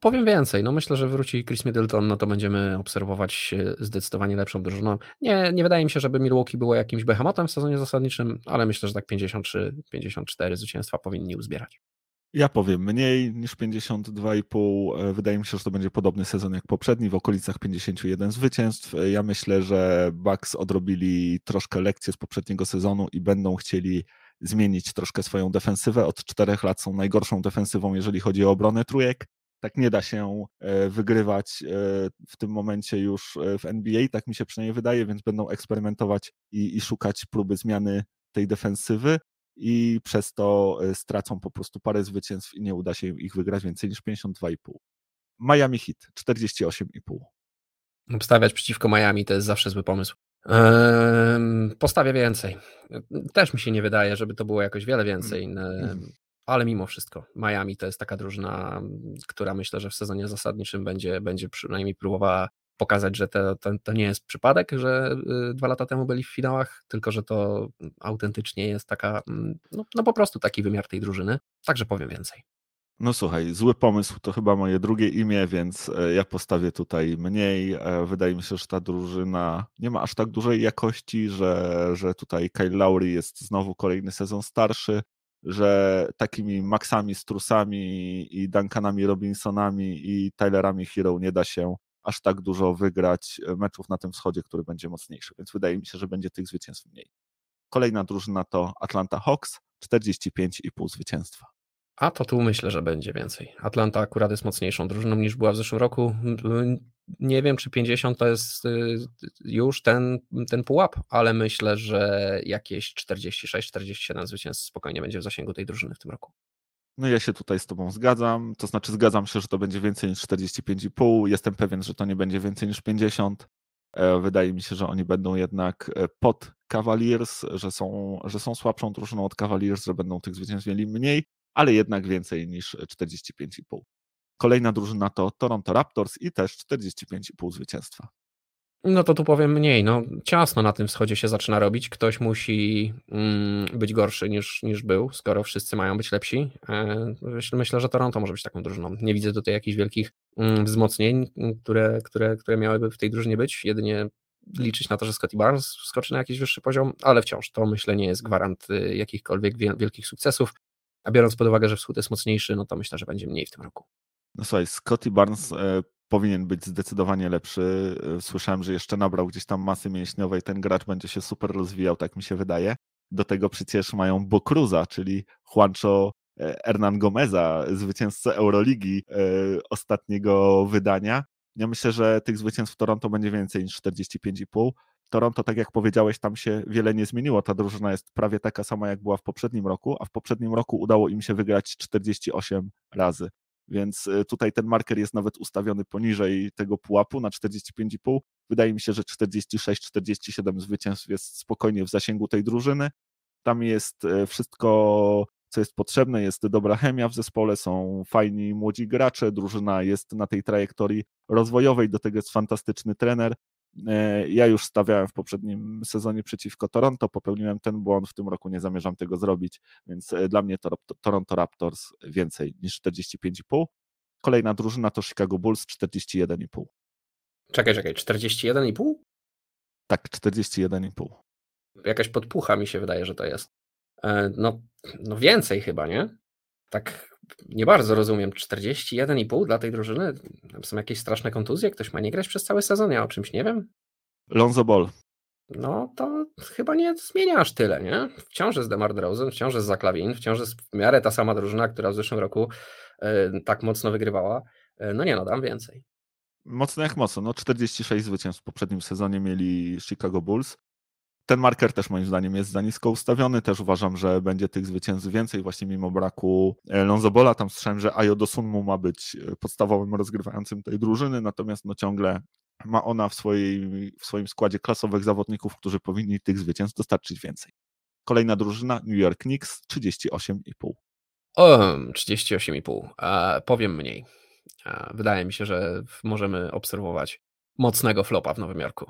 Powiem więcej, no myślę, że wróci Chris Middleton, no to będziemy obserwować zdecydowanie lepszą drużyną. Nie, nie wydaje mi się, żeby Milwaukee było jakimś behemotem w sezonie zasadniczym, ale myślę, że tak 53-54 zwycięstwa powinni uzbierać. Ja powiem mniej niż 52,5. E, wydaje mi się, że to będzie podobny sezon jak poprzedni, w okolicach 51 zwycięstw. E, ja myślę, że Bucks odrobili troszkę lekcje z poprzedniego sezonu i będą chcieli zmienić troszkę swoją defensywę. Od czterech lat są najgorszą defensywą, jeżeli chodzi o obronę trójek. Tak nie da się e, wygrywać w tym momencie już w NBA, tak mi się przynajmniej wydaje, więc będą eksperymentować i, i szukać próby zmiany tej defensywy i przez to e, stracą po prostu parę zwycięstw i nie uda się ich wygrać więcej niż 52,5. Miami Heat 48,5. Obstawiać przeciwko Miami to jest zawsze zły pomysł. postawię więcej. Też mi się nie wydaje, żeby to było jakoś wiele więcej, mm. ale mimo wszystko Miami to jest taka drużyna, która myślę, że w sezonie zasadniczym będzie, będzie przynajmniej próbowała pokazać, że to, to, to, nie jest przypadek, że y, dwa lata temu byli w finałach, tylko że to autentycznie jest taka, mm, no, no po prostu taki wymiar tej drużyny. Także powiem więcej. No słuchaj, zły pomysł to chyba moje drugie imię, więc e, ja postawię tutaj mniej. E, wydaje mi się, że ta drużyna nie ma aż tak dużej jakości, że, że tutaj Kyle Lowry jest znowu kolejny sezon starszy, że takimi Maxami Strusami i Duncanami Robinsonami i Tylerami Hero nie da się aż tak dużo wygrać e, meczów na tym wschodzie, który będzie mocniejszy, więc wydaje mi się, że będzie tych zwycięstw mniej. Kolejna drużyna to Atlanta Hawks, 45,5 zwycięstwa. A to tu myślę, że będzie więcej. Atlanta akurat jest mocniejszą drużyną niż była w zeszłym roku. Nie wiem, czy 50 to jest y, już ten, ten pułap, ale myślę, że jakieś 46-47 zwycięstw spokojnie będzie w zasięgu tej drużyny w tym roku. No ja się tutaj z Tobą zgadzam, to znaczy zgadzam się, że to będzie więcej niż 45,5. Jestem pewien, że to nie będzie więcej niż 50. E, wydaje mi się, że oni będą jednak e, pod Cavaliers, że są, że są słabszą drużyną od Cavaliers, że będą tych zwycięstw mieli mniej, ale jednak więcej niż 45,5. Kolejna drużyna to Toronto Raptors i też 45,5 zwycięstwa. No to tu powiem mniej. No, ciasno na tym wschodzie się zaczyna robić. Ktoś musi mm, być gorszy niż, niż był, skoro wszyscy mają być lepsi. E, myślę, że Toronto może być taką drużyną. Nie widzę tutaj jakichś wielkich mm, wzmocnień, które, które, które miałyby w tej drużynie być. Jedynie liczyć na to, że Scotty Barnes skoczy na jakiś wyższy poziom, ale wciąż to myślę nie jest gwarant y, jakichkolwiek wielkich sukcesów. A biorąc pod uwagę, że wschód jest mocniejszy, no to myślę, że będzie mniej w tym roku. No słuchaj, Scotty Barnes e, powinien być zdecydowanie lepszy. E, słyszałem, że jeszcze nabrał gdzieś tam masy mięśniowej, ten gracz będzie się super rozwijał, tak mi się wydaje. Do tego przecież mają Bokruza, czyli Juancho e, Hernan Gomeza, zwycięzcę Euroligi ostatniego wydania. Ja myślę, że tych zwycięstw w Toronto będzie więcej niż 45,5. Toronto, tak jak powiedziałeś, tam się wiele nie zmieniło. Ta drużyna jest prawie taka sama, jak była w poprzednim roku, a w poprzednim roku udało im się wygrać 48 razy. Więc y, tutaj ten marker jest nawet ustawiony poniżej tego pułapu na 45,5. Wydaje mi się, że 46-47 zwycięstw jest spokojnie w zasięgu tej drużyny. Tam jest y, wszystko, co jest potrzebne, jest dobra chemia w zespole, są fajni młodzi gracze, drużyna jest na tej trajektorii rozwojowej, do tego jest fantastyczny trener. E, ja już stawiałem w poprzednim sezonie przeciwko Toronto, popełniłem ten błąd, w tym roku nie zamierzam tego zrobić, więc e, dla mnie to Toronto Raptors więcej niż 45,5. Kolejna drużyna to Chicago Bulls 41,5. Czekaj, czekaj, 41,5? Tak, 41,5. Jakaś podpucha mi się wydaje, że to jest. E, no, no więcej chyba, nie? Tak nie bardzo rozumiem. 41,5 dla tej drużyny? Tam są jakieś straszne kontuzje? Ktoś ma nie grać przez cały sezon? Ja o czymś nie wiem. Lonzo Ball. No to chyba nie zmienia aż tyle, nie? Wciąż jest DeMar DeRozan, wciąż jest Zaklawin, wciąż jest w miarę ta sama drużyna, która w zeszłym roku y, tak mocno wygrywała. Y, no nie, no dam więcej. Mocno jak mocno. No 46 zwycięstw w poprzednim sezonie mieli Chicago Bulls ten marker też moim zdaniem jest za nisko ustawiony. Też uważam, że będzie tych zwycięstw więcej, właśnie mimo braku e, Lonzobola. Tam słyszałem, że Ayo Dosunmu ma być e, podstawowym rozgrywającym tej drużyny, natomiast no ciągle ma ona w, swojej, w swoim składzie klasowych zawodników, którzy powinni tych zwycięstw dostarczyć więcej. Kolejna drużyna New York Knicks 38,5. O, 38,5. E, powiem mniej. E, wydaje mi się, że możemy obserwować mocnego flopa w Nowym Jorku.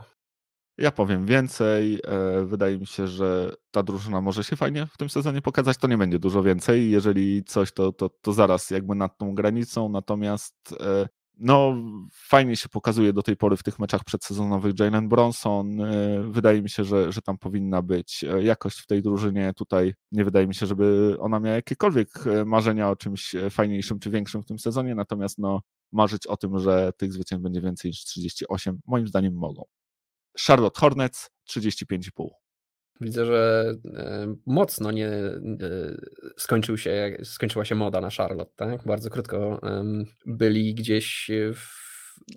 Ja powiem więcej. E, wydaje mi się, że ta drużyna może się fajnie w tym sezonie pokazać. To nie będzie dużo więcej. Jeżeli coś, to, to, to zaraz jakby nad tą granicą. Natomiast e, no, fajnie się pokazuje do tej pory w tych meczach przedsezonowych Jalen Bronson. E, wydaje mi się, że, że tam powinna być jakość w tej drużynie. Tutaj nie wydaje mi się, żeby ona miała jakiekolwiek marzenia o czymś fajniejszym czy większym w tym sezonie. Natomiast no, marzyć o tym, że tych zwycięstw będzie więcej niż 38, moim zdaniem mogą. Charlotte Hornets 35,5. Widzę, że e, mocno nie e, skończył się, skończyła się moda na Charlotte, tak? Bardzo krótko byli gdzieś w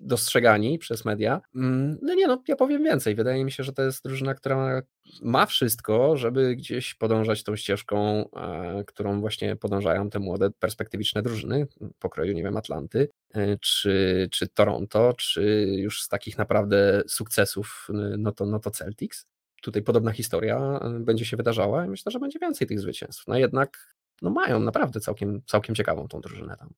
dostrzegani przez media. Mm, no nie, no ja powiem więcej. Wydaje mi się, że to jest drużyna, która ma wszystko, żeby gdzieś podążać tą ścieżką, e, którą właśnie podążają te młode, perspektywiczne drużyny pokroju, nie wiem, Atlanty, e, czy, czy Toronto, czy już z takich naprawdę sukcesów, no to, no to Celtics. Tutaj podobna historia e, będzie się wydarzała i myślę, że będzie więcej tych zwycięstw. No jednak no mają naprawdę całkiem, całkiem ciekawą tą drużynę tam.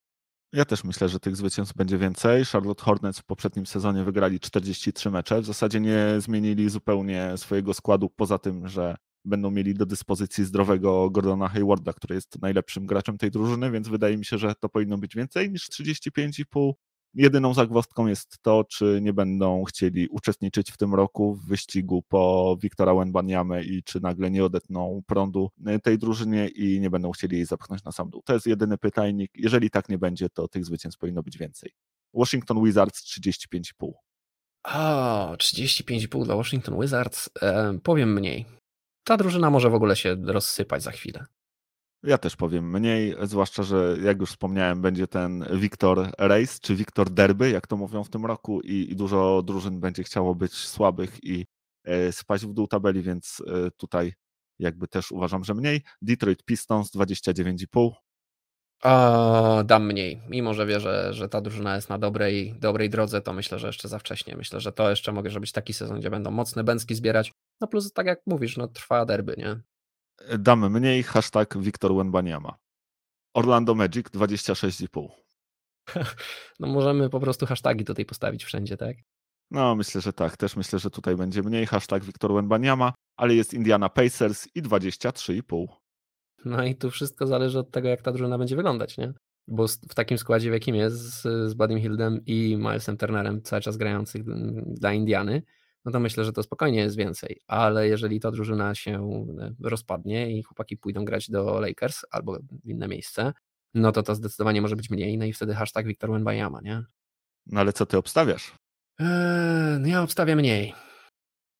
Ja też myślę, że tych zwycięstw będzie więcej. Charlotte Hornets w poprzednim sezonie wygrali 43 mecze. W zasadzie nie zmienili zupełnie swojego składu, poza tym, że będą mieli do dyspozycji zdrowego Gordona Haywarda, który jest najlepszym graczem tej drużyny, więc wydaje mi się, że to powinno być więcej niż 35,5. Jedyną zagwozdką jest to, czy nie będą chcieli uczestniczyć w tym roku w wyścigu po Wiktora Wembaniamę i czy nagle nie odetną prądu tej drużynie i nie będą chcieli jej zapchnąć na sam dół. To jest jedyny pytajnik. Jeżeli tak nie będzie, to tych zwycięstw powinno być więcej. Washington Wizards 35,5. O, 35,5 dla Washington Wizards. E, powiem mniej. Ta drużyna może w ogóle się rozsypać za chwilę. Ja też powiem mniej, zwłaszcza, że jak już wspomniałem, będzie ten Victor Race, czy Victor Derby, jak to mówią w tym roku, i, i dużo drużyn będzie chciało być słabych i e, spaść w dół tabeli, więc e, tutaj jakby też uważam, że mniej. Detroit Pistons 29,5. O, dam mniej. Mimo, że wierzę, że ta drużyna jest na dobrej, dobrej drodze, to myślę, że jeszcze za wcześnie. Myślę, że to jeszcze może być taki sezon, gdzie będą mocne bęski zbierać. No plus, tak jak mówisz, no trwa derby, nie? Damy mniej, hashtag Wiktor Wenbaniama. Orlando Magic 26,5. No możemy po prostu hasztagi tutaj postawić wszędzie, tak? No, myślę, że tak. Też myślę, że tutaj będzie mniej. Hashtag Wiktor Wenbaniama, ale jest Indiana Pacers i 23,5. No i tu wszystko zależy od tego, jak ta drużyna będzie wyglądać, nie? Bo w takim składzie, w jakim jest, z, z Buddy Hildem i Milesem Turnerem cały czas grających dla Indiany, no to myślę, że to spokojnie jest więcej. Ale jeżeli ta drużyna się e, rozpadnie i chłopaki pójdą grać do Lakers albo w inne miejsce, no to to zdecydowanie może być mniej. No i wtedy hashtag Victor Wenbayama, nie? No ale co ty obstawiasz? Eee, no ja obstawiam mniej.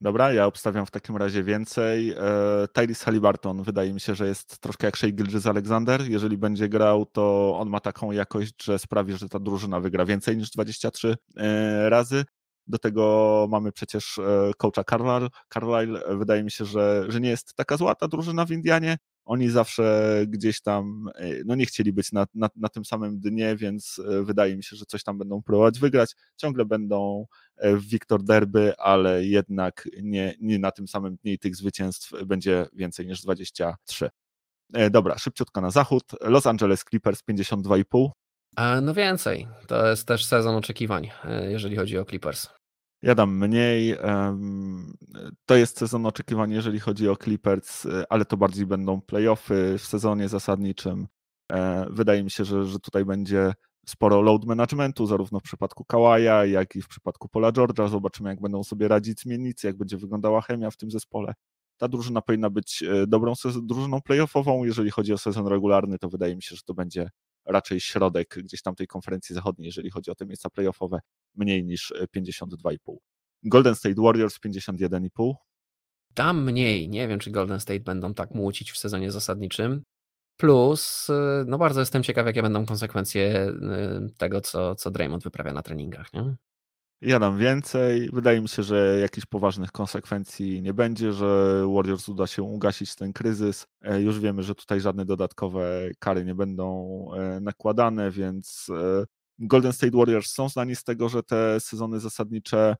Dobra, ja obstawiam w takim razie więcej. E, Tyrese Halliburton wydaje mi się, że jest troszkę jak Shea Gilgis Alexander. Jeżeli będzie grał, to on ma taką jakość, że sprawi, że ta drużyna wygra więcej niż 23 e, razy. Do tego mamy przecież e, coacha Carlisle. Carlisle wydaje mi się, że, że nie jest taka zła ta drużyna w Indianie. Oni zawsze gdzieś tam, e, no nie chcieli być na, na, na tym samym dnie, więc e, wydaje mi się, że coś tam będą próbować wygrać. Ciągle będą w Victor Derby, ale jednak nie, nie na tym samym dnie i tych zwycięstw będzie więcej niż 23. Dobra, szybciutko na zachód. Los Angeles Clippers 52,5. No więcej. To jest też sezon oczekiwań, jeżeli chodzi o Clippers. Ja dam mniej. To jest sezon oczekiwań, jeżeli chodzi o Clippers, ale to bardziej będą playoffy w sezonie zasadniczym. E, wydaje mi się, że, że tutaj będzie sporo load managementu, zarówno w przypadku Kawaja, jak i w przypadku Pola George'a. Zobaczymy, jak będą sobie radzić zmiennicy, jak będzie wyglądała chemia w tym zespole. Ta drużyna powinna być e, dobrą drużyną playoffową. Jeżeli chodzi o sezon regularny, to wydaje mi się, że to będzie raczej środek gdzieś tam tej konferencji zachodniej, jeżeli chodzi o te miejsca playoffowe, mniej niż 52,5. E, Golden State Warriors 51,5. Tam mniej. Nie wiem, czy Golden State będą tak młócić w sezonie zasadniczym. Plus, e, no bardzo jestem ciekaw, jakie będą konsekwencje e, tego, co, co Draymond wyprawia na treningach. Nie? Ja dam więcej. Wydaje mi się, że jakichś poważnych konsekwencji nie będzie, że Warriors uda się ugasić ten kryzys. E, już wiemy, że tutaj żadne dodatkowe kary nie będą e, nakładane, więc e, Golden State Warriors są znani z tego, że te sezony zasadnicze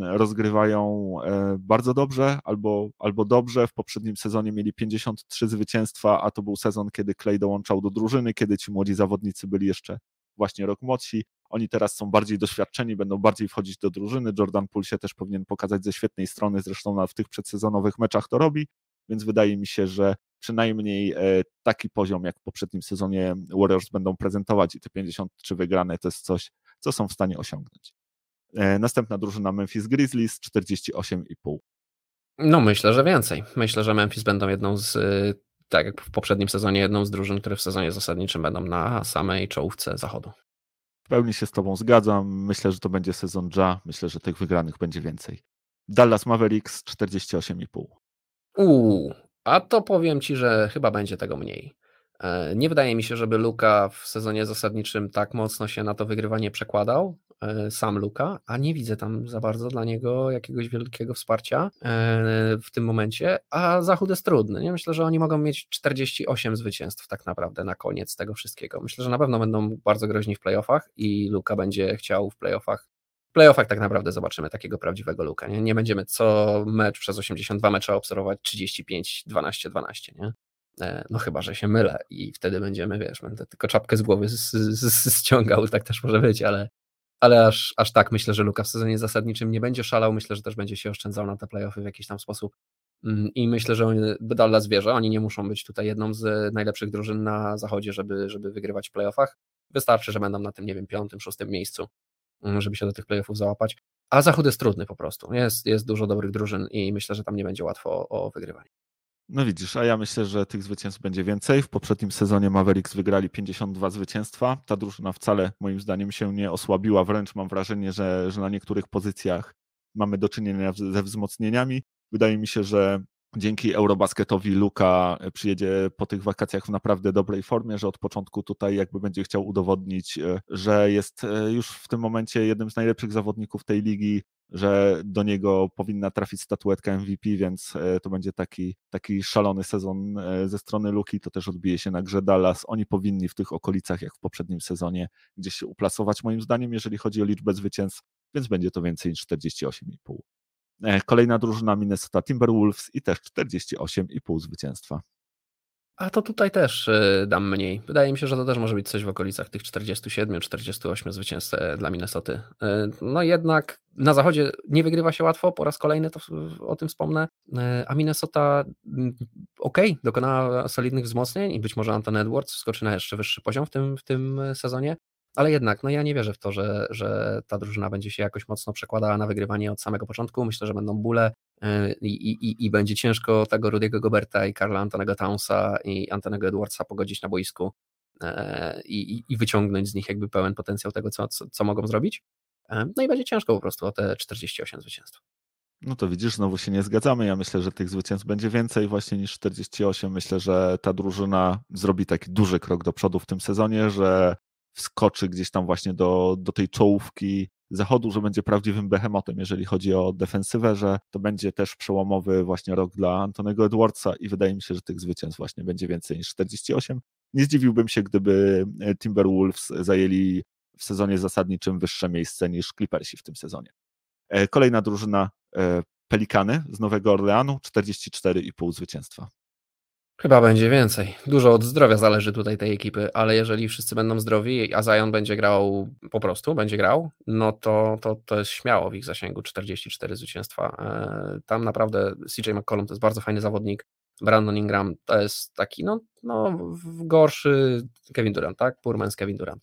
rozgrywają bardzo dobrze albo, albo dobrze. W poprzednim sezonie mieli 53 zwycięstwa, a to był sezon, kiedy Clay dołączał do drużyny, kiedy ci młodzi zawodnicy byli jeszcze właśnie rok młodsi. Oni teraz są bardziej doświadczeni, będą bardziej wchodzić do drużyny. Jordan Poole się też powinien pokazać ze świetnej strony, zresztą w tych przedsezonowych meczach to robi, więc wydaje mi się, że przynajmniej e, taki poziom jak w poprzednim sezonie Warriors będą prezentować i te 53 wygrane to jest coś, co są w stanie osiągnąć. E, następna drużyna Memphis Grizzlies 48,5. No myślę, że więcej. Myślę, że Memphis będą jedną z, e, tak jak w poprzednim sezonie, jedną z drużyn, które w sezonie zasadniczym będą na samej czołówce zachodu. Pełni się z Tobą zgadzam. Myślę, że to będzie sezon Ja. Myślę, że tych wygranych będzie więcej. Dallas Mavericks 48,5. Uuu, a to powiem Ci, że chyba będzie tego mniej. E, nie wydaje mi się, żeby Luka w sezonie zasadniczym tak mocno się na to wygrywanie przekładał. E, sam Luka, a nie widzę tam za bardzo dla niego jakiegoś wielkiego wsparcia e, w tym momencie, a Zachód jest trudny. Nie? Myślę, że oni mogą mieć 48 zwycięstw tak naprawdę na koniec tego wszystkiego. Myślę, że na pewno będą bardzo groźni w playoffach i Luka będzie chciał w playoffach playoffach tak naprawdę zobaczymy takiego prawdziwego Luka. Nie, nie będziemy co mecz przez 82 mecze obserwować 35, 12, 12, nie? E, no chyba, że się mylę i wtedy będziemy, wiesz, będę tylko czapkę z głowy z, z, ściągał, tak też może być, ale ale aż, aż tak myślę, że Luka w sezonie zasadniczym nie będzie szalał, myślę, że też będzie się oszczędzał na te playoffy w jakiś tam sposób. Mm, i myślę, że Dallas wierzy, oni nie muszą być tutaj jedną z najlepszych drużyn na zachodzie, żeby, żeby wygrywać w playoffach, wystarczy, że będą na tym, nie wiem, piątym, szóstym miejscu, mm, żeby się do tych playoffów załapać, a zachód jest trudny po prostu, jest, jest dużo dobrych drużyn i myślę, że tam nie będzie łatwo o, o wygrywanie. No widzisz, a ja myślę, że tych zwycięstw będzie więcej. W poprzednim sezonie Mavericks wygrali 52 zwycięstwa. Ta drużyna wcale moim zdaniem się nie osłabiła, wręcz mam wrażenie, że, że na niektórych pozycjach mamy do czynienia ze wzmocnieniami. Wydaje mi się, że dzięki Eurobasketowi Luka przyjedzie po tych wakacjach w naprawdę dobrej formie, że od początku tutaj jakby będzie chciał udowodnić, że jest już w tym momencie jednym z najlepszych zawodników tej ligi, że do niego powinna trafić statuetka MVP, więc e, to będzie taki, taki szalony sezon e, ze strony Luki, to też odbije się na grze Dallas. Oni powinni w tych okolicach, jak w poprzednim sezonie, gdzieś się uplasować moim zdaniem, jeżeli chodzi o liczbę zwycięstw, więc będzie to więcej niż 48,5. E, kolejna drużyna Minnesota Timberwolves i też 48,5 zwycięstwa. A to tutaj też y, dam mniej. Wydaje mi się, że to też może być coś w okolicach tych 47-48 zwycięstw e, dla Minnesoty. No jednak na zachodzie nie wygrywa się łatwo, po raz kolejny to o tym wspomnę, a Minnesota mm, ok, dokonała solidnych wzmocnień i być może Anton Edwards skoczy na jeszcze wyższy poziom w tym, w tym sezonie, ale jednak, no ja nie wierzę w to, że, że ta drużyna będzie się jakoś mocno przekładała na wygrywanie od samego początku. Myślę, że będą bóle, E, i, i, i będzie ciężko tego Rudiego Goberta i Karla Antonego Townsa i Antonego Edwardsa pogodzić na boisku e, i, i wyciągnąć z nich jakby pełen potencjał tego, co, co, co mogą zrobić. E, no i będzie ciężko po prostu o te 48 zwycięstw. No to widzisz, znowu się nie zgadzamy. Ja myślę, że tych zwycięstw będzie więcej właśnie niż 48. Myślę, że ta drużyna zrobi taki duży krok do przodu w tym sezonie, że wskoczy gdzieś tam właśnie do, do tej czołówki zachodu, że będzie prawdziwym behemotem, jeżeli chodzi o defensywę, że to będzie też przełomowy właśnie rok dla Antonego Edwardsa i wydaje mi się, że tych zwycięstw właśnie będzie więcej niż 48. Nie zdziwiłbym się, gdyby e, Timberwolves zajęli w sezonie zasadniczym wyższe miejsce niż Clippersi w tym sezonie. E, kolejna drużyna e, Pelikany z Nowego Orleanu, 44,5 zwycięstwa. Chyba będzie więcej. Dużo od zdrowia zależy tutaj tej ekipy, ale jeżeli wszyscy będą zdrowi, a Zion będzie grał po prostu, będzie grał, no to, to, to jest śmiało w ich zasięgu 44 zwycięstwa. E, tam naprawdę CJ McCollum to jest bardzo fajny zawodnik. Brandon Ingram to jest taki, no, no gorszy Kevin Durant, tak? Purmans Kevin Durant.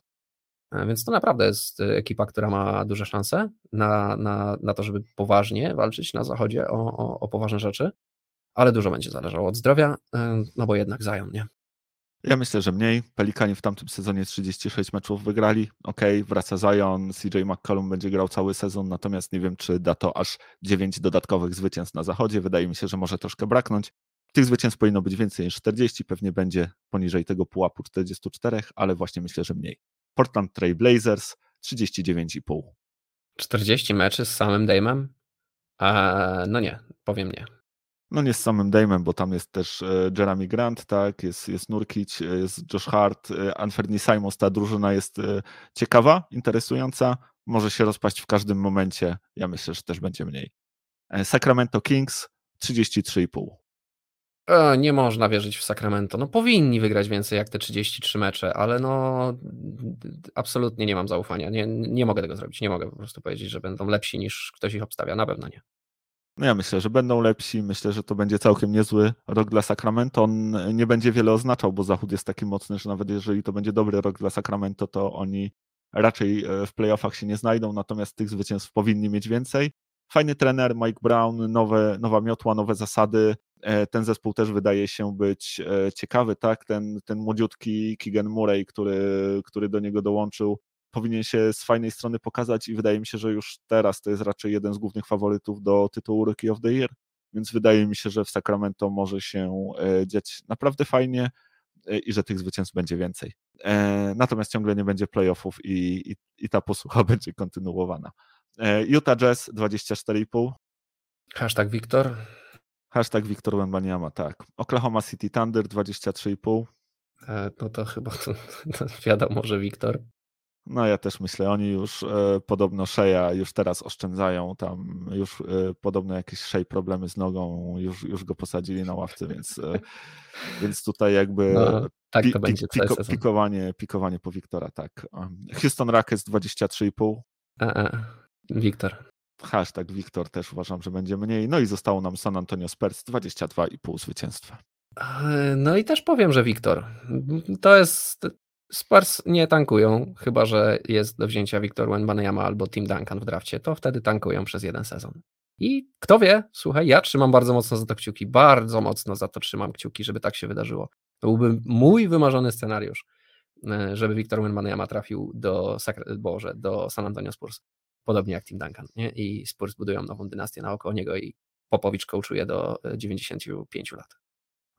E, więc to naprawdę jest ekipa, która ma duże szanse na, na, na to, żeby poważnie walczyć na zachodzie o, o, o poważne rzeczy ale dużo będzie zależało od zdrowia, no bo jednak Zion, nie? Ja myślę, że mniej. Pelikani w tamtym sezonie 36 meczów wygrali. Ok, wraca Zion, CJ McCollum będzie grał cały sezon, natomiast nie wiem, czy da to aż 9 dodatkowych zwycięstw na zachodzie. Wydaje mi się, że może troszkę braknąć. Tych zwycięstw powinno być więcej niż 40, pewnie będzie poniżej tego pułapu 44, ale właśnie myślę, że mniej. Portland Trail Blazers 39,5. 40 meczy z samym Dame'em? no nie, powiem nie. No nie z samym Damem, bo tam jest też e, Jeremy Grant, tak, jest, jest Nurkic, e, jest Josh Hart, e, Anthony Simons, ta drużyna jest ciekawa, interesująca, może się rozpaść w każdym momencie, ja myślę, że też będzie mniej. Sacramento Kings 33,5. Nie można wierzyć w Sacramento. No powinni wygrać więcej jak te 33 mecze, ale no absolutnie nie mam zaufania. Nie, nie mogę tego zrobić. Nie mogę po prostu powiedzieć, że będą lepsi niż ktoś ich obstawia. Na pewno nie. No ja myślę, że będą lepsi. Myślę, że to będzie całkiem niezły rok dla Sacramento. On nie będzie wiele oznaczał, bo Zachód jest taki mocny, że nawet jeżeli to będzie dobry rok dla Sacramento, to oni raczej e, w playoffach się nie znajdą, natomiast tych zwycięstw powinni mieć więcej. Fajny trener, Mike Brown, nowe, nowa miotła, nowe zasady. E, ten zespół też wydaje się być e, ciekawy, tak? Ten, ten młodziutki Keegan Murray, który, który do niego dołączył, powinien się z fajnej strony pokazać i wydaje mi się, że już teraz to jest raczej jeden z głównych faworytów do tytułu Rookie of the Year, więc wydaje mi się, że w Sacramento może się e, dziać naprawdę fajnie e, i że tych zwycięstw będzie więcej. E, natomiast ciągle nie będzie playoffów i, i, i ta posłucha będzie kontynuowana. Utah Jazz 24,5. Hashtag Wiktor. Hashtag Wiktor Wembaniama, tak. Oklahoma City Thunder 23,5. No to chyba to, to wiadomo, że Wiktor. No ja też myślę, oni już e, podobno Szeja już teraz oszczędzają tam, już e, podobno jakieś Szej problemy z nogą, już, już go posadzili na ławce, więc, e, więc tutaj jakby no, tak to pi, piko, pikowanie, pikowanie po Wiktora, tak. Houston Rockets 23,5. Wiktor. Hashtag Wiktor też uważam, że będzie mniej. No i zostało nam San Antonio Spurs 22,5 zwycięstwa. No i też powiem, że Wiktor. To jest Spurs nie tankują, chyba że jest do wzięcia Wiktor Wenbaneyama albo Tim Duncan w drafcie, to wtedy tankują przez jeden sezon. I kto wie, słuchaj, ja trzymam bardzo mocno za to kciuki, bardzo mocno za to trzymam kciuki, żeby tak się wydarzyło. To byłby mój wymarzony scenariusz, e, żeby Wiktor Wenbaneyama trafił do, Boże, do San Antonio Spurs, podobnie jak Tim Duncan. Nie? I Spurs budują nową dynastię naokoło niego i Popowicz coachuje do 95 lat.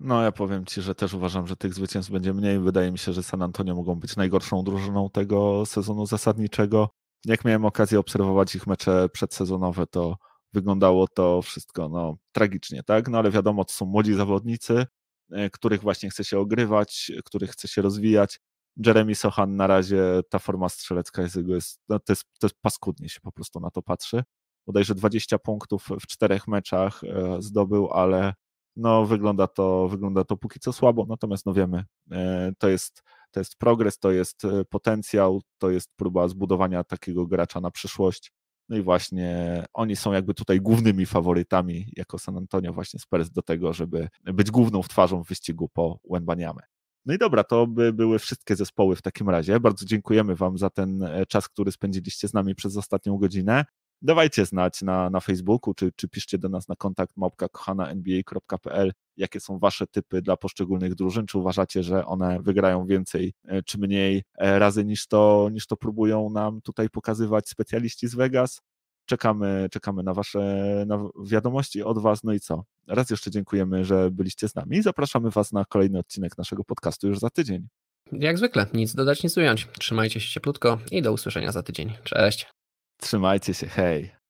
No, ja powiem Ci, że też uważam, że tych zwycięstw będzie mniej. Wydaje mi się, że San Antonio mogą być najgorszą drużyną tego sezonu zasadniczego. Jak miałem okazję obserwować ich mecze przedsezonowe, to wyglądało to wszystko no, tragicznie, tak? No ale wiadomo, to są młodzi zawodnicy, e, których właśnie chce się ogrywać, których chce się rozwijać. Jeremy Sohan na razie, ta forma strzelecka jest jest, no, to, jest, to jest paskudnie się po prostu na to patrzy. Bodajże 20 punktów w czterech meczach e, zdobył, ale no wygląda to, wygląda to póki co słabo, natomiast no wiemy, e, to jest, to jest progres, to jest potencjał, to jest próba zbudowania takiego gracza na przyszłość. No i właśnie oni są jakby tutaj głównymi faworytami jako San Antonio właśnie Spurs do tego, żeby być główną twarzą w wyścigu po Wembaniamę. No i dobra, to by były wszystkie zespoły w takim razie. Bardzo dziękujemy Wam za ten e, czas, który spędziliście z nami przez ostatnią godzinę. Dawajcie znać na, na Facebooku, czy, czy piszcie do nas na kontakt małpka.kochana.nba.pl, jakie są Wasze typy dla poszczególnych drużyn, czy uważacie, że one wygrają więcej e, czy mniej e, razy niż to, niż to próbują nam tutaj pokazywać specjaliści z Vegas. Czekamy, czekamy na Wasze na wiadomości od Was. No i co? Raz jeszcze dziękujemy, że byliście z nami i zapraszamy Was na kolejny odcinek naszego podcastu już za tydzień. Jak zwykle, nic dodać, nic ująć. Trzymajcie się cieplutko i do usłyszenia za tydzień. Cześć. Trzymajcie się, hej.